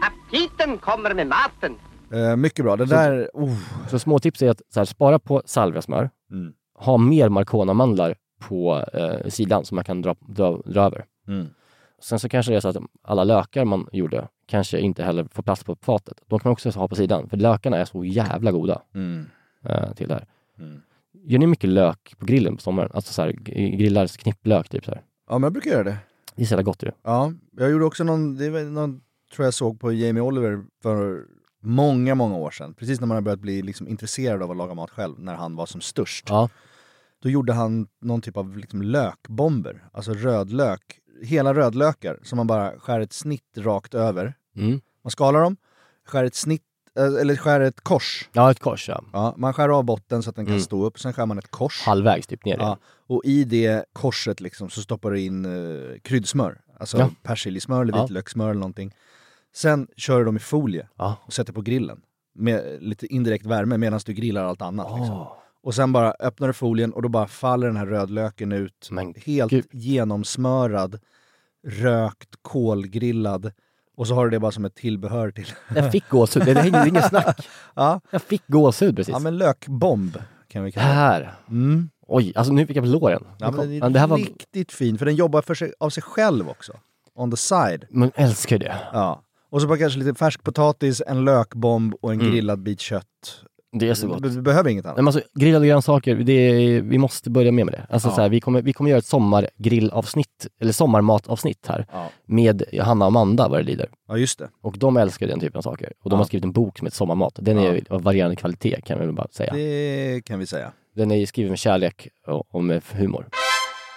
Aptiten kommer med maten. Eh, mycket bra. Det där... Oh. Så små tips är att så här, spara på salviasmör, Mm. ha mer marconamandlar på eh, sidan som man kan dra, dra, dra över. Mm. Sen så kanske det är så att alla lökar man gjorde kanske inte heller får plats på fatet. De kan man också ha på sidan, för lökarna är så jävla goda Mm. eh, till det här. Mm. Gör ni mycket lök på grillen på sommaren? Alltså så här, grillar knipplök typ så här. Ja, men jag brukar göra det. Det är så jävla gott ju. Ja, jag gjorde också någon, det var någon, tror jag såg på Jamie Oliver för många, många år sedan. Precis när man har börjat bli liksom intresserad av att laga mat själv, när han var som störst. Ja. Då gjorde han någon typ av liksom lökbomber, alltså rödlök, hela rödlökar som man bara skär ett snitt rakt över. Mm. Man skalar dem, skär ett snitt, eh, eller skär ett kors. Ja, ett kors ja. Ja, man skär av botten så att den kan Mm. stå upp, sen skär man ett kors. Halvvägs typ ner. Ja, och i det korset liksom så stoppar du in eh, kryddsmör. Alltså Ja. persiljesmör eller vitlökssmör eller någonting. Sen kör du dem i folie och sätter på grillen. Med lite indirekt värme medan du grillar allt annat. Liksom. Och sen bara öppnar du folien och då bara faller den här rödlöken ut. Men helt gud. genomsmörad, rökt, kolgrillad. Och så har du det bara som ett tillbehör till... Jag fick gåshud, det är inget snack. ja. Jag fick gåshud precis. ja, men lökbomb kan vi kalla det. här. Mm. Oj, alltså nu fick jag på låren. Ja, men ja, är det här var... riktigt fin, för den jobbar för sig, av sig själv också. On the side. Man älskar det. Ja. Och så bara kanske lite färsk potatis, en lökbomb och en Mm. grillad bit kött. Det är så gott. Du, behöver inget annat. Nej, men alltså, grillade grönsaker, det är, vi måste börja med med det. Alltså, Ja. så här, vi, kommer, vi kommer göra ett sommargrillavsnitt, eller sommarmatavsnitt här, Ja. med Hanna och Amanda vad det lider. ja, just det. Och de älskar den typen av saker. Och de Ja. har skrivit en bok som heter Sommarmat. Den är av varierande kvalitet kan vi väl bara säga. Det kan vi säga. Den är skriven med kärlek och, och med humor.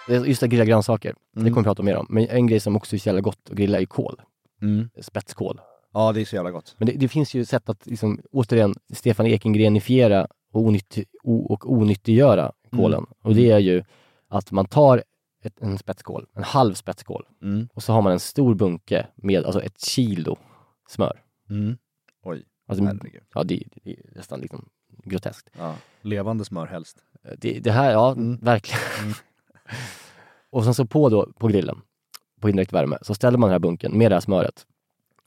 Det Just det, grilla grönsaker, det Mm. kommer vi prata mer om. Men en grej som också är så jävla gott att grilla är kål. Mm. Spetskål. Ja, det är så jävla gott. Men det, det finns ju sätt att, liksom, återigen, Stefan Ekengrenifiera och, onytti, o, och onyttiggöra kålen. Och det är ju att man tar ett, en spetskål, en halv spetskål, Mm. och så har man en stor bunke med alltså ett kilo smör. Mm. Oj, Alltså, herregud. ja, det, det är nästan liksom groteskt. Ja. Levande smör helst. Det, det här, ja, Mm. verkligen. Mm. och sen så på då, på grillen, på indirekt värme, så ställer man den här bunken med det här smöret.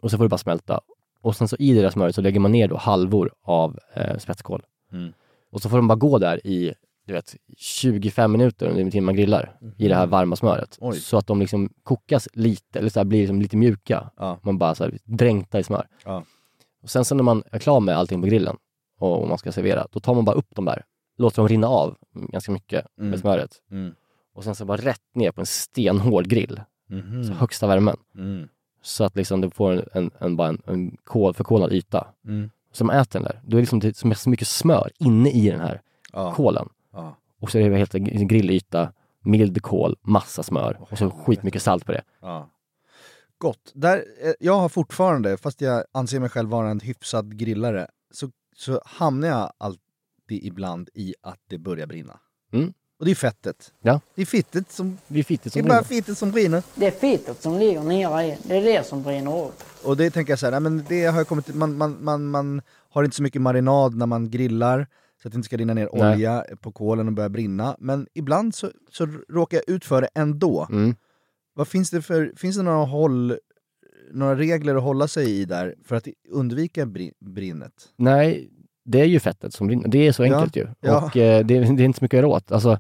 Och så får det bara smälta. Och sen så i det där smöret så lägger man ner då halvor av eh, spetskål. Mm. Och så får de bara gå där i du vet, 25 minuter under en timme man grillar i det här varma smöret. Oj. Så att de liksom kokas lite, eller så här, blir liksom lite mjuka. Ja. Man bara så här, dränkta i smör. Ja. Och sen så när man är klar med allting på grillen och man ska servera, då tar man bara upp dem där, låter dem rinna av ganska mycket Mm. med smöret. Mm. Och sen så bara rätt ner på en stenhård grill, Mhm. så högsta värmen. Så att liksom du får en, en, en, bara en, en kol, förkolad yta. Mm. Så man äter den där, då är det liksom är så mycket smör inne i den här Ja. kolen. Ja. Och så är det helt en grillyta, mild kol, massa smör och så skitmycket salt på det. Ja. Gott. Där, eh, jag har fortfarande, fast jag anser mig själv vara en hyfsad grillare, så, så hamnar jag alltid ibland i att det börjar brinna. Mm. Och det är fettet. Ja. Det är fittet som, Det är fittigt det som är bara fittet som brinner. Det är fettet som ligger nere i, det är det som brinner upp. Och det tänker jag så här, nej, men det har jag kommit till, man, man, man, man har inte så mycket marinad när man grillar, så att det inte ska rinna ner Nej. olja på kolen och börja brinna. Men ibland så, så råkar jag ut för det ändå. Mm. Vad finns det för, finns det några håll, några regler att hålla sig i där för att undvika brin, brinnet? Nej, det är ju fettet som brinner. Det är så Ja, enkelt ju. ja. Och eh, det, det är inte så mycket att göra åt. Alltså,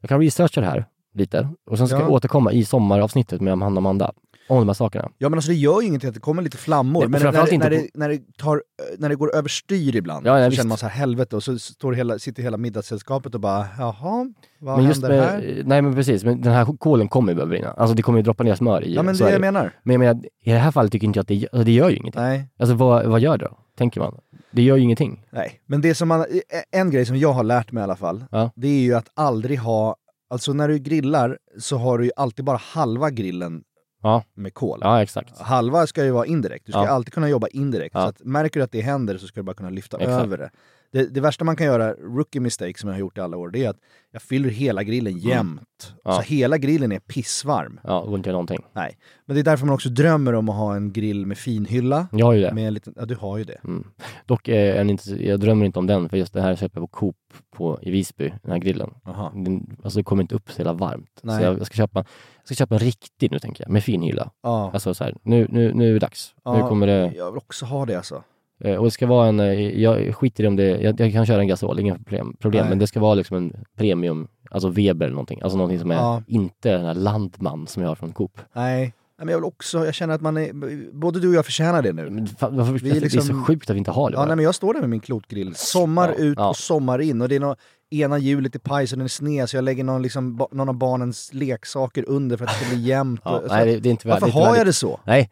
jag kan researcha det här lite och sen ska Ja. jag återkomma i sommaravsnittet med Hanna och Amanda om de här sakerna. Ja men alltså det gör ju ingenting att det kommer lite flammor, Nej, men när, det- inte när, på- det, när, det tar, när det går överstyr ibland, Ja, ja, så visst. känner man så här helvete och så står hela, sitter hela middagssällskapet och bara jaha, vad men just händer med, här? Nej men precis, men den här kolen kommer ju börja brinna. Alltså det kommer ju droppa ner smör i Ja men det är jag det. menar. Men jag menar, i det här fallet tycker inte jag att det, alltså, det gör ju ingenting. Nej. Alltså vad, vad gör det då? Tänker man. Det gör ju ingenting. Nej, men det som man, en grej som jag har lärt mig i alla fall, Ja. det är ju att aldrig ha, alltså när du grillar så har du ju alltid bara halva grillen Ja. med kol. Ja exakt. Halva ska ju vara indirekt, du ska Ja. alltid kunna jobba indirekt. Så att märker du att det händer så ska du bara kunna lyfta Exakt. över det. Det. Det värsta man kan göra, rookie mistake som jag har gjort i alla år, det är att jag fyller hela grillen jämnt. Mm. Ja. Så hela grillen är pissvarm. Ja, det går inte någonting. Nej. Men det är därför man också drömmer om att ha en grill med finhylla. Jag har ju det. Med en liten, ja du har ju det. Mm. Dock eh, inte, jag drömmer inte om den, för just det här köper jag på Coop på, i Visby, den här grillen. Aha. Den, alltså det kommer inte upp så jävla varmt. Nej. Så jag, jag, ska köpa, jag ska köpa en riktig nu tänker jag, med fin hylla. Ja. Alltså så här, nu, nu, nu är det dags. Ja, Nu kommer det, Jag vill också ha det alltså. Eh, och det ska vara en, eh, jag skiter i om det, jag, jag kan köra en gasol, inga problem, problem men det ska vara liksom en premium, alltså Weber eller någonting. Alltså någonting som är Ja. inte den här Landman som jag har från Coop. Nej. Men jag vill också, jag känner att man är, både du och jag förtjänar det nu. Men fan, varför, Vi är Det är så liksom- sjukt att vi inte har det Ja, nej, men jag står där med min klotgrill, sommar Ja, ut och sommar in och det är nå ena hjulet i paj så den är sned så jag lägger någon, liksom, någon av barnens leksaker under för att det ska bli jämnt. Och, nej, det, det är inte värd- varför har jag värdigt. det så? Nej.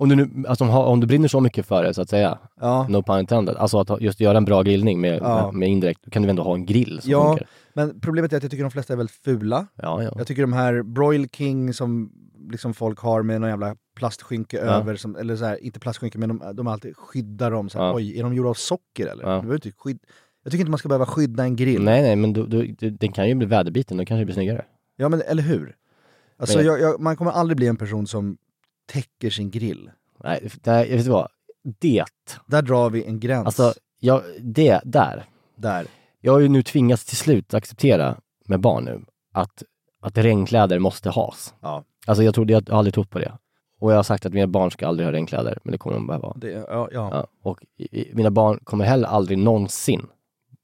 Om du, nu, alltså, om, du brinner så mycket för det så att säga, Ja. no pun intended, alltså att just göra en bra grillning med, Ja. med, med indirekt, då kan du ändå ha en grill som Ja, funkar. men problemet är att jag tycker de flesta är väldigt fula. Ja, ja. Jag tycker de här Broil King som liksom folk har med någon jävla plastskynke Ja. över, som, eller så här, inte plastskynke men de, de alltid skyddar dem. Så här, Ja. Oj, är de gjorda av socker eller? Ja. Du inte skyd... Jag tycker inte man ska behöva skydda en grill. Nej, nej, men då, det- den kan ju bli väderbiten, då kanske det blir snyggare. Ja men eller hur? Alltså jag, jag, man kommer aldrig bli en person som täcker sin grill. Nej, det, jag vet du vad? Det, Där drar vi en gräns. alltså, jag, det där. Där. Jag har ju nu tvingats till slut acceptera med barn nu, att, att regnkläder måste has. Ja. Alltså jag, trodde, jag har aldrig trott på det. Och jag har sagt att mina barn ska aldrig ha regnkläder, men det kommer de behöva. Det, ja, ja. Ja, och i, i, mina barn kommer heller aldrig någonsin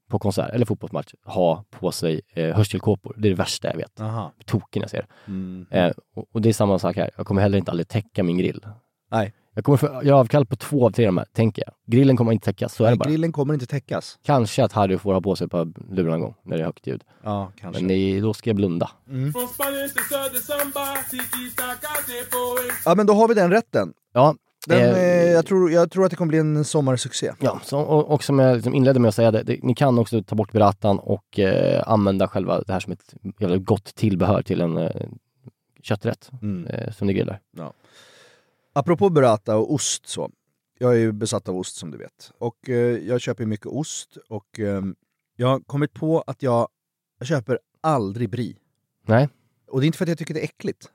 på konsert eller fotbollsmatch ha på sig eh, hörselkåpor. Det är det värsta jag vet. Aha. Token jag ser. Mm. Eh, och, och det är samma sak här. Jag kommer heller inte aldrig täcka min grill. Nej. Jag kommer få göra avkall på två av tre av de här, tänker jag. Grillen kommer inte täckas, så är det Nej, bara. grillen kommer inte täckas. Kanske att Harry får ha på sig ett par lurar någon gång när det är högt ljud. Ja, kanske. Men det, då ska jag blunda. Mm. Ja men då har vi den rätten. Ja, Den, eh, eh, jag, tror, jag tror att det kommer bli en sommarsuccé. Ja, så, och, och som jag liksom inledde med att säga, det, det, ni kan också ta bort burratan och eh, använda själva det här som ett jävla gott tillbehör till en eh, kötträtt Mm. eh, som ni grillar. Ja. Apropå burrata och ost så. Jag är ju besatt av ost som du vet. Och eh, jag köper mycket ost och eh, jag har kommit på att jag, jag köper aldrig brie. Nej. Och det är inte för att jag tycker det är äckligt.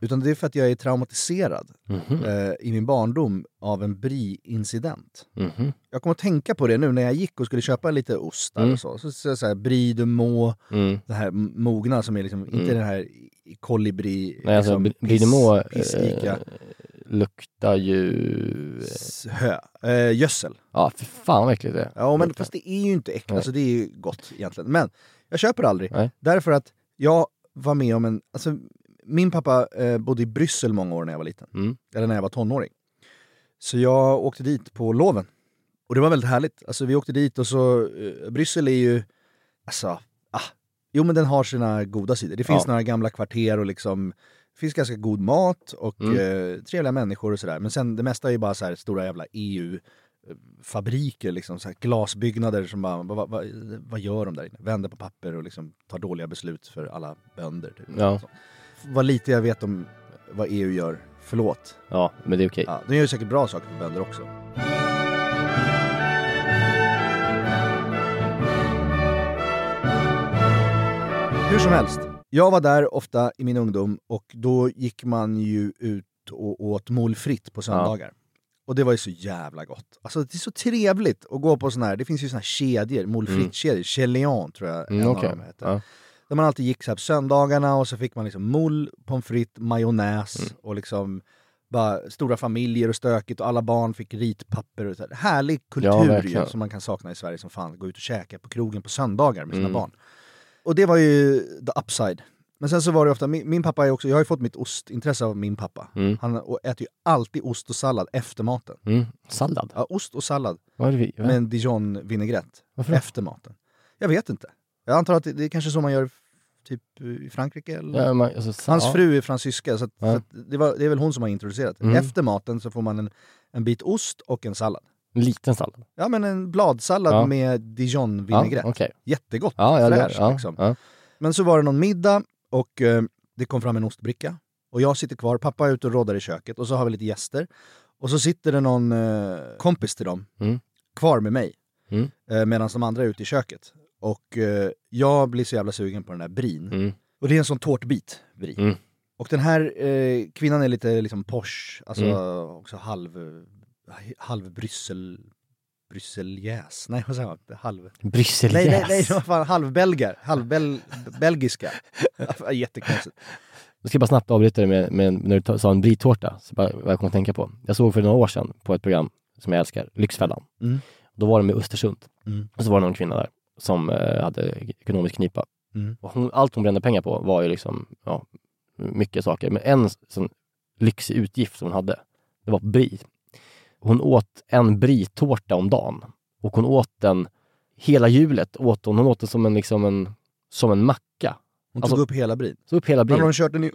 Utan det är för att jag är traumatiserad Mhm. eh, i min barndom av en brie-incident. Mhm. Jag kommer att tänka på det nu när jag gick och skulle köpa lite ost Mm. och så. Så, så, så här, brie de Meaux, Mm. det här mogna som är liksom, inte Mm. den här kolibri, Nej, alltså liksom, Meaux, piss- pisslika. eh, luktar ju... Hö, eh, gödsel. Ja, för fan vad äckligt det är. Ja men fast det är ju inte äckligt, Nej. alltså det är ju gott egentligen. Men Jag köper aldrig. Nej. Därför att jag var med om en... Alltså, min pappa eh, bodde i Bryssel många år när jag var liten. Mm. Eller när jag var tonåring. Så jag åkte dit på loven. Och det var väldigt härligt. Alltså vi åkte dit och så... Eh, Bryssel är ju... Alltså, ah, jo men den har sina goda sidor. Det finns Ja. några gamla kvarter och liksom... Det finns ganska god mat och Mm. eh, trevliga människor och sådär. Men sen det mesta är ju bara så här stora jävla EU fabriker, liksom, så glasbyggnader som bara, vad, vad, vad gör de där inne? Vänder på papper och liksom tar dåliga beslut för alla bönder. Typ. Ja. Vad lite jag vet om vad EU gör, förlåt. Ja, men det är okej. Ja, de gör ju säkert bra saker för bönder också. Hur som helst, jag var där ofta i min ungdom och då gick man ju ut och åt molfritt på söndagar. Och det var ju så jävla gott. Alltså det är så trevligt att gå på såna här, det finns ju såna här kedjor, molfritt-kedjor, Cheleon tror jag Mm, en okej. av dem heter. Ja. Där man alltid gick så här på söndagarna och så fick man liksom mol, pommes frites, majonnäs Mm. och liksom bara stora familjer och stökigt och alla barn fick ritpapper. Och så här. Härlig Ja, kultur verkligen. som man kan sakna i Sverige som fan. Gå ut och käka på krogen på söndagar med sina Mm. barn. Och det var ju the upside. Men sen så var det ofta, min, min pappa är också, jag har ju fått mitt ostintresse av min pappa. Mm. Han äter ju alltid ost och sallad efter maten. Mm. Sallad? Ja, ost och sallad. Vad är det vi? Med en dijon-vinägrett. Varför då? Efter maten. Jag vet inte. Jag antar att det, det är kanske så man gör typ i Frankrike eller? Ja, man, alltså, Hans ja. fru är fransyska, så, att, Ja. så det, var, det är väl hon som har introducerat det. Mm. Efter maten så får man en, en bit ost och en sallad. En liten sallad? Ja men en bladsallad med dijon-vinägrett. Okej. Jättegott, Ja, ja, liksom. Men så var det någon middag och eh, det kom fram en ostbricka. Och jag sitter kvar, pappa är ute och råddar i köket och så har vi lite gäster. Och så sitter det någon eh, kompis till dem Mm. kvar med mig. Mm. Eh, Medan de andra är ute i köket. Och eh, jag blir så jävla sugen på den där brin. Mm. Och det är en sån tårtbit brie. Mm. Och den här eh, kvinnan är lite liksom posh, alltså Mm. också halv, halv Bryssel, Brysseljäs. Nej vad säger man? Halv... Brysseljäs? Nej, nej, nej, fan, halvbelgar, halvbelgiska. Jättekonstigt. Jag ska bara snabbt avbryta det med, med när du sa en britårta, så bara, vad jag kom att tänka på. Jag såg för några år sedan på ett program som jag älskar, Lyxfällan. Mm. Då var de i Östersund. Mm. Och så var det någon kvinna där som eh, hade ekonomisk knipa. Mm. Hon, allt hon brände pengar på var ju liksom, ja, mycket saker. Men en sån lyxig utgift som hon hade, det var brie. Hon åt en brie-tårta om dagen. Och hon åt den, hela hjulet åt hon, hon åt det som en, liksom en, som en macka. Hon Alltså, tog upp hela brin. Så upp hela Men brin. har hon kört den i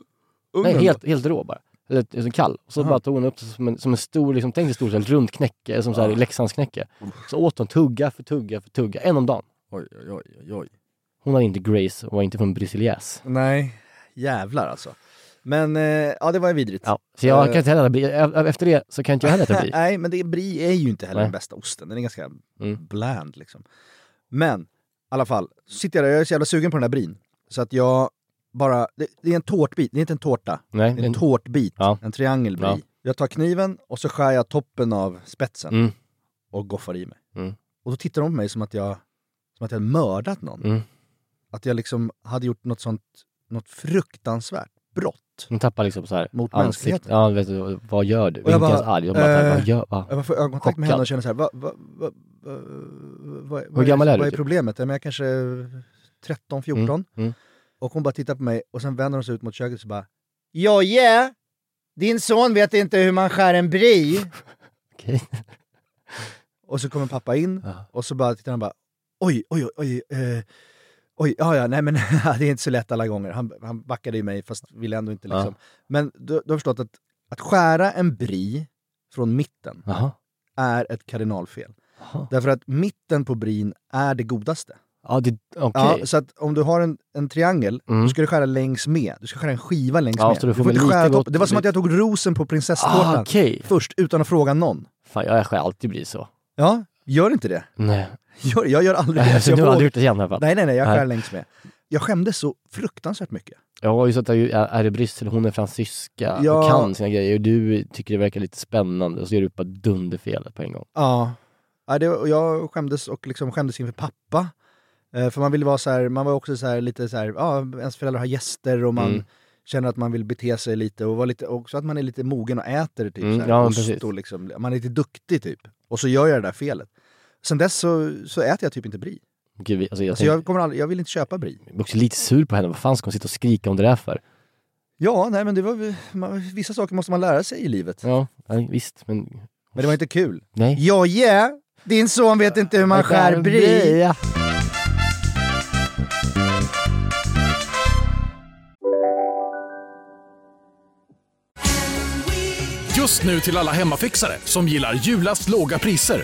ugnen? Nej, helt, helt rå bara. Eller liksom kall. Och så Aha. bara tog hon upp det som en, som en stor, liksom, tänk dig stort, ett runt knäcke, som så här Ah. Leksandsknäcke. Så åt hon tugga för tugga för tugga, en om dagen. Oj, oj, oj, oj, oj. Hon hade inte Grace och var inte från Brysseljäs. Nej, jävlar alltså. Men eh, ja, det var ju vidrigt. Ja, så jag Eh, kan inte heller äta brie. E- Efter det så kan inte jag heller äta brie. Nej, men det, brie är ju inte heller Nej. den bästa osten. Den är ganska Mm. bland liksom. Men i alla fall, så sitter jag där, jag är så jävla sugen på den där brin. Så att jag bara, det, det är en tårtbit, det är inte en tårta. Nej, det är en en- tårtbit, Ja. en triangelbrie. Ja. Jag tar kniven och så skär jag toppen av spetsen Mm. och goffar i mig. Mm. Och då tittar de på mig som att jag, som att jag hade mördat någon. Mm. Att jag liksom hade gjort något sånt, något fruktansvärt brott. Hon tappar liksom så här Mot mänskligheten. Ja, vet du, vad gör du? Och jag inte ens arg. Jag bara, eh, vad gör, va? Jag får ögonkontakt med Chockad. henne och känner så här, vad, vad, vad, vad, vad, Hur gammal är vad du, är typ? problemet? Men jag kanske 13, 14. Mm, mm. Och hon bara tittar på mig och sen vänder hon sig ut mot köket och så bara Jojje! Din son vet inte hur man skär en brie. Okej. Och så kommer pappa in Ja. och så bara tittar han bara oj, oj, oj, oj, eh, oj, ja, ja, nej men det är inte så lätt alla gånger. Han, han backade i mig fast ville ändå inte Ja. liksom. Men du, du har förstått att, att skära en brie från mitten Jaha. är ett kardinalfel. Jaha. Därför att mitten på brin är det godaste. Ja, det, okej. Ja, så att om du har en, en triangel, Mm. då ska du skära längs med. Du ska skära en skiva längs Ja, med. du får med lite skära gott-. Det var som att jag tog rosen på prinsesstårtan Ah, okej. först, utan att fråga någon. Fan, jag skär alltid brie så. Ja, gör inte det. Nej. Gör, jag gör aldrig det. Så jag du har aldrig gjort det igen i alla fall? Nej, nej, nej, jag skär längs med. Jag skämdes så fruktansvärt mycket. Jag har ju sett att är är det Bryssel, hon är fransyska Ja. och kan sina grejer och du tycker det verkar lite spännande och så gör du bara dunderfelet på en gång. Ja. ja det, jag skämdes och liksom skämdes inför pappa. Eh, för man ville vara så här, man var också så här, lite så här, ja, ens föräldrar har gäster och man Mm. känner att man vill bete sig lite och vara lite, också att man är lite mogen och äter typ Mm, så här, ja, ost och liksom, man är lite duktig typ. Och så gör jag det där felet. Sen dess så, så äter jag typ inte brie. Gud, alltså jag, Alltså jag, kommer aldrig, jag vill inte köpa Brie. jag blir också lite sur på henne. Vad fan ska hon sitta och skrika om det där för? Ja, nej men det var, man, vissa saker måste man lära sig i livet. Ja, ja visst, men... Men det var inte kul. Nej. Ja, yeah! Din son vet inte hur man skär Brie. Just nu till alla hemmafixare som gillar julast låga priser.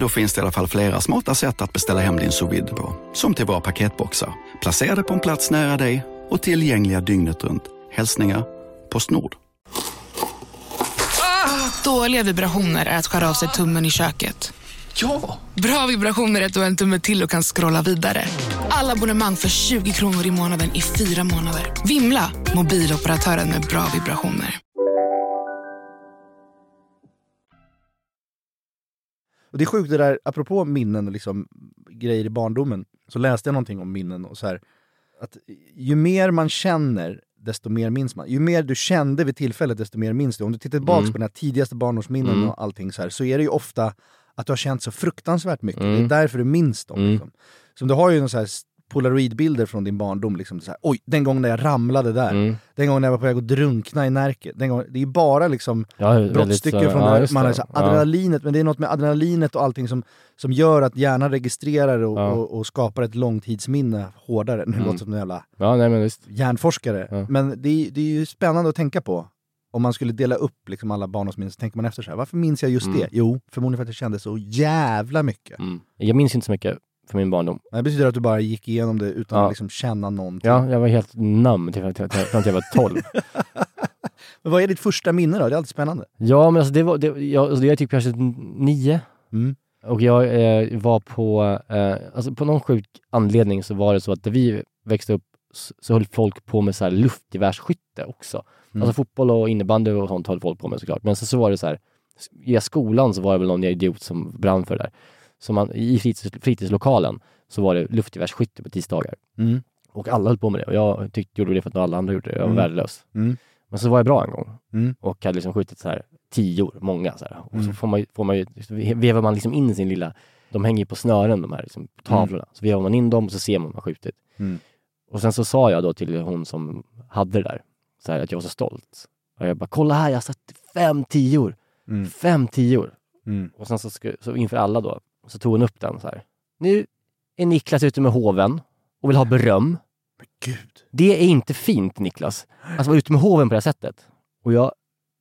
Då finns det i alla fall flera smarta sätt att beställa hem din sous på. Som till våra paketboxar, placerade på en plats nära dig och tillgängliga dygnet runt. Hälsningar Postnord. Dåliga vibrationer är att skära av sig tummen i köket. Ja! Bra vibrationer är att du har en tumme till och kan scrolla vidare. Alla abonnemang för 20 kronor i månaden i fyra månader. Vimla! Mobiloperatören med bra vibrationer. Och det är sjukt det där, apropå minnen och liksom grejer i barndomen, så läste jag någonting om minnen och så här att ju mer man känner, desto mer minns man. Ju mer du kände vid tillfället, desto mer minns du. Om du tittar tillbaka Mm. på dina tidigaste barndomsminnen Mm. och allting så här, så är det ju ofta att du har känt så fruktansvärt mycket. Mm. Det är därför du minns dem. Mm. Liksom. Så du har ju någon så här polaroidbilder från din barndom, liksom, så här, oj, den gången när jag ramlade där, Mm. den gången när jag var på väg att drunkna i Närke, den gången, det är bara liksom Ja, brottstycken så- från ja, där man har så här, Ja. adrenalinet, men det är något med adrenalinet och allting som, som gör att hjärnan registrerar och, Ja. och, och skapar ett långtidsminne hårdare. Nu Mm. låter som en jävla Ja, nej men visst. hjärnforskare. Ja. Men det, är- det är ju spännande att tänka på. Om man skulle dela upp liksom alla barndomsminnen så tänker man efter så här, varför minns jag just Mm. det? Jo, förmodligen för att jag kände så jävla mycket. Mm. Jag minns inte så mycket för min barndom. Det betyder att du bara gick igenom det utan Ja. att liksom känna någonting. Ja, jag var helt numb till, till, till, fram till jag var 12. Men vad är ditt första minne då? Det är alltid spännande. Ja, men alltså det var, det, jag, alltså det är typ kanske nio. Mm. Och jag eh, var på, eh, alltså på någon sjuk anledning så var det så att när vi växte upp så, så höll folk på med så här luftgevärsskytte också. Mm. Alltså fotboll och innebandy och sånt höll folk på med såklart. Men så, så var det så här, i skolan så var det väl någon idiot som brann för det där. Så man, i fritids, fritidslokalen så var det luftgevärsskytte på tisdagar. Mm. Och alla höll på med det och jag tyckte, gjorde det för att alla andra gjorde det. Jag var Mm. värdelös. Mm. Men så var jag bra en gång Mm. och hade liksom skjutit så här tior, många så här. Och så Mm. får man, ju- får man ju, vevar man liksom in sin lilla, de hänger ju på snören de här liksom, tavlorna. Så vevar man in dem och så ser man om man skjutit. Mm. Och sen så sa jag då till hon som hade det där, så här, att jag var så stolt. Och jag bara, kolla här, jag har satt fem tior. Mm. Fem tior. Mm. Och sen så, så inför alla då, så tog hon upp den så här. Nu är Niklas ute med hoven och vill ha beröm. Gud. Det är inte fint Niklas. Alltså vara ute med hoven på det här sättet. Och jag,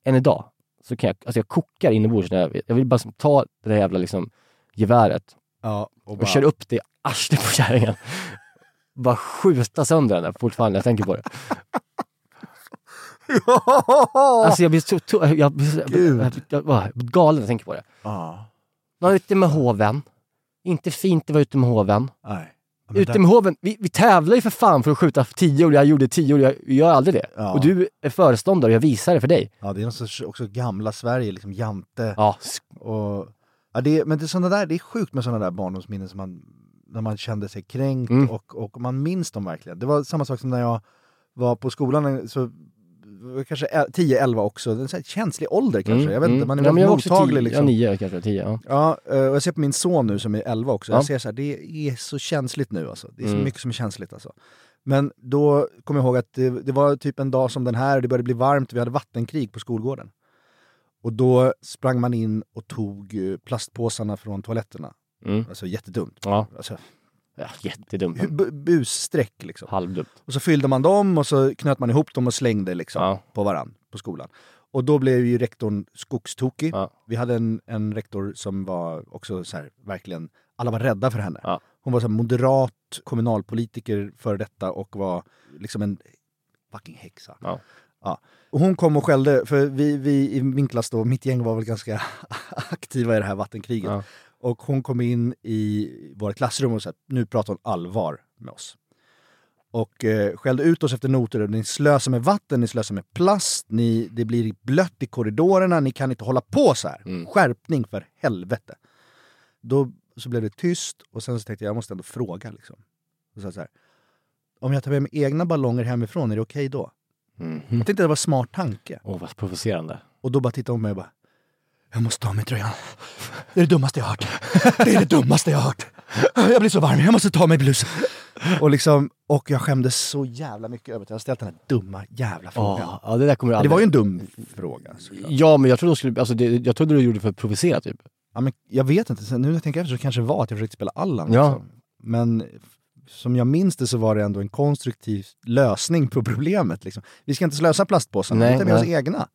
än idag, så kan jag, alltså jag kokar inombords. när Jag, jag vill bara ta det där jävla liksom geväret Ja, och och, bara- köra upp det i arslet på kärringen. bara skjuta sönder den där fortfarande när jag tänker på det. Alltså jag blir så, jag jag, jag, jag, blir galen när jag tänker på det. Ja. Var ute med hoven. Inte fint att vara ute med hoven. Nej. Men Ute med hoven. Vi, vi tävlar ju för fan för att skjuta tio år. Jag gjorde tio år, jag gör aldrig det. Ja. Och du är föreståndare och jag visar det för dig. Ja, det är någon sorts också gamla Sverige, liksom Jante. Ja. Och, ja, det, är- men det, är såna där, det är sjukt med sådana där barndomsminnen som man, när man kände sig kränkt Mm. och, och man minns dem verkligen. Det var samma sak som när jag var på skolan, så var kanske 10-11 också, en sån känslig ålder kanske. Mm, Jag vet inte, mm. man är ja, väldigt mottaglig liksom. Ja, nio kanske, tio. Ja. Ja, eh, och jag ser på min son nu som är 11 också, Ja. jag ser så här, det är så känsligt nu alltså. Det är så Mm. mycket som är känsligt alltså. Men då kommer jag ihåg att det, det var typ en dag som den här, det började bli varmt, vi hade vattenkrig på skolgården. Och då sprang man in och tog eh, plastpåsarna från toaletterna. Mm. Alltså jättedumt. Ja. Alltså, Ja, jättedumt. bu- busstreck liksom. Halvdumt. Och så fyllde man dem och så knöt man ihop dem och slängde liksom Ja. på varann på skolan. Och då blev ju rektorn skogstokig. Ja. Vi hade en, en rektor som var också så här, verkligen, alla var rädda för henne. Ja. Hon var så här moderat kommunalpolitiker för detta och var liksom en fucking häxa. Ja. Ja. Och hon kom och skällde, för vi, vi i min klass då, mitt gäng var väl ganska aktiva i det här vattenkriget. Och hon kom in i vårt klassrum och sa nu pratar hon allvar med oss. Och eh, skällde ut oss efter noter. Ni slösar med vatten, ni slösar med plast, ni, det blir blött i korridorerna, ni kan inte hålla på så här. Skärpning för helvete. Då så blev det tyst och sen så tänkte jag, jag måste ändå fråga. Liksom. Och så så här, om jag tar med mig egna ballonger hemifrån, är det okej då? Jag tänkte det var en smart tanke. Åh, vad provocerande. Och då bara tittade hon på mig och bara, jag måste ta mig tröjan. Det är det dummaste jag har hört. Det är det dummaste jag har hört. Jag blir så varm, jag måste ta mig blusen. Och, liksom, och jag skämdes så jävla mycket över att jag har ställt den här dumma jävla frågan. Ja, ja, det där kommer jag det var ju en aldrig- dum fråga. såklart. Ja, men jag trodde, de skulle, alltså, det, jag trodde du gjorde det för att provocera typ. Ja, men jag vet inte, Sen nu när jag tänker efter så kanske det var att jag försökte spela Allan. Ja. Liksom. Men som jag minns det så var det ändå en konstruktiv lösning på problemet. Liksom. Vi ska inte slösa plastpåsarna, Nej, vi tar med oss egna.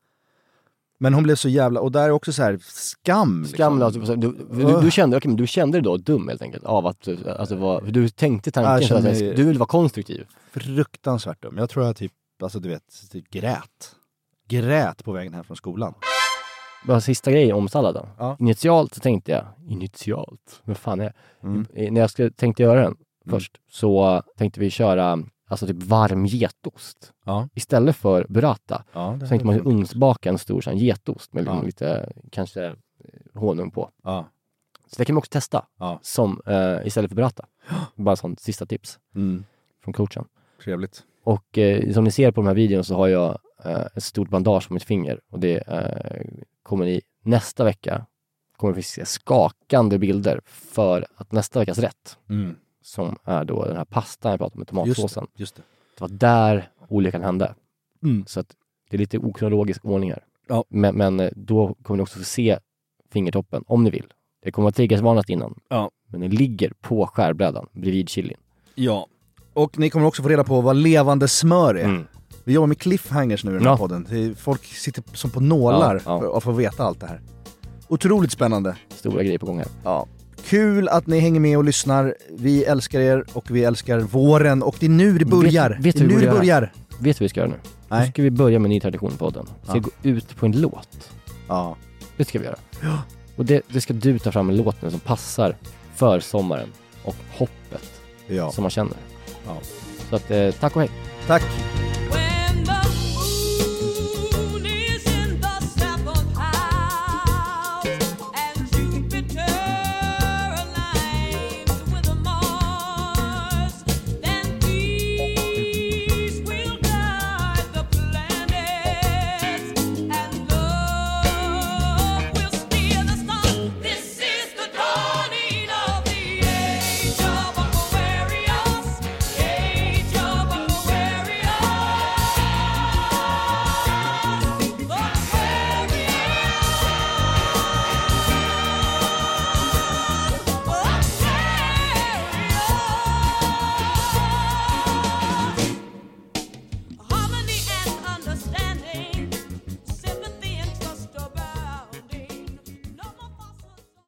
Men hon blev så jävla, och där är också så här skam. Skam, liksom. alltså, du, du, du, kände, okej, men du kände dig då dum helt enkelt av att du- alltså, för du tänkte tanken så att kände mig- du vill vara konstruktiv. Fruktansvärt dum. Jag tror jag typ, alltså du vet, typ grät. Grät på vägen hem från skolan. Bara sista grejen om salladen. Ja. Initialt så tänkte jag, initialt, vad fan är det? Mm. När jag skulle, tänkte göra den först så tänkte vi köra alltså typ varm getost. Ja. Istället för burrata Ja, så tänkte man ugnsbaka en stor sån getost med Ja. lite kanske eh, honung på. Så det kan man också testa som, eh, istället för burrata. Bara sånt sista tips Mm. från coachen. Trevligt. Och eh, som ni ser på de här videorna så har jag eh, ett stort bandage på mitt finger och det eh, kommer i nästa vecka kommer vi se skakande bilder för att nästa veckas rätt Mm. Som är då den här pastan jag pratade om med Just tomatsåsen. det, just det. Det var där olyckan hände. Mm. Så att det är lite okronologisk ordning här. Ja. Men, men eh, då kommer ni också få se fingertoppen om ni vill. Det kommer att triggersvarnat innan. Ja. Men den ligger på skärbrädan bredvid chilin. Ja. Och ni kommer också få reda på vad levande smör är. Mm. Vi jobbar med cliffhangers nu i den här Ja. podden. Folk sitter som på nålar Ja, ja. för att få veta allt det här. Otroligt spännande. Stora grejer på gång här. Ja. Kul att ni hänger med och lyssnar. Vi älskar er och vi älskar våren och det är nu det börjar. Vet, vet det är nu det börjar. Vet du vad vi ska göra nu? Nej. Nu ska vi börja med en ny tradition på podden. Vi ska Ja. gå ut på en låt. Ja. Det ska vi göra. Ja. Och det, det ska du ta fram en låt nu som passar för sommaren och hoppet Ja. som man känner. Ja. Så att, eh, tack och hej. Tack.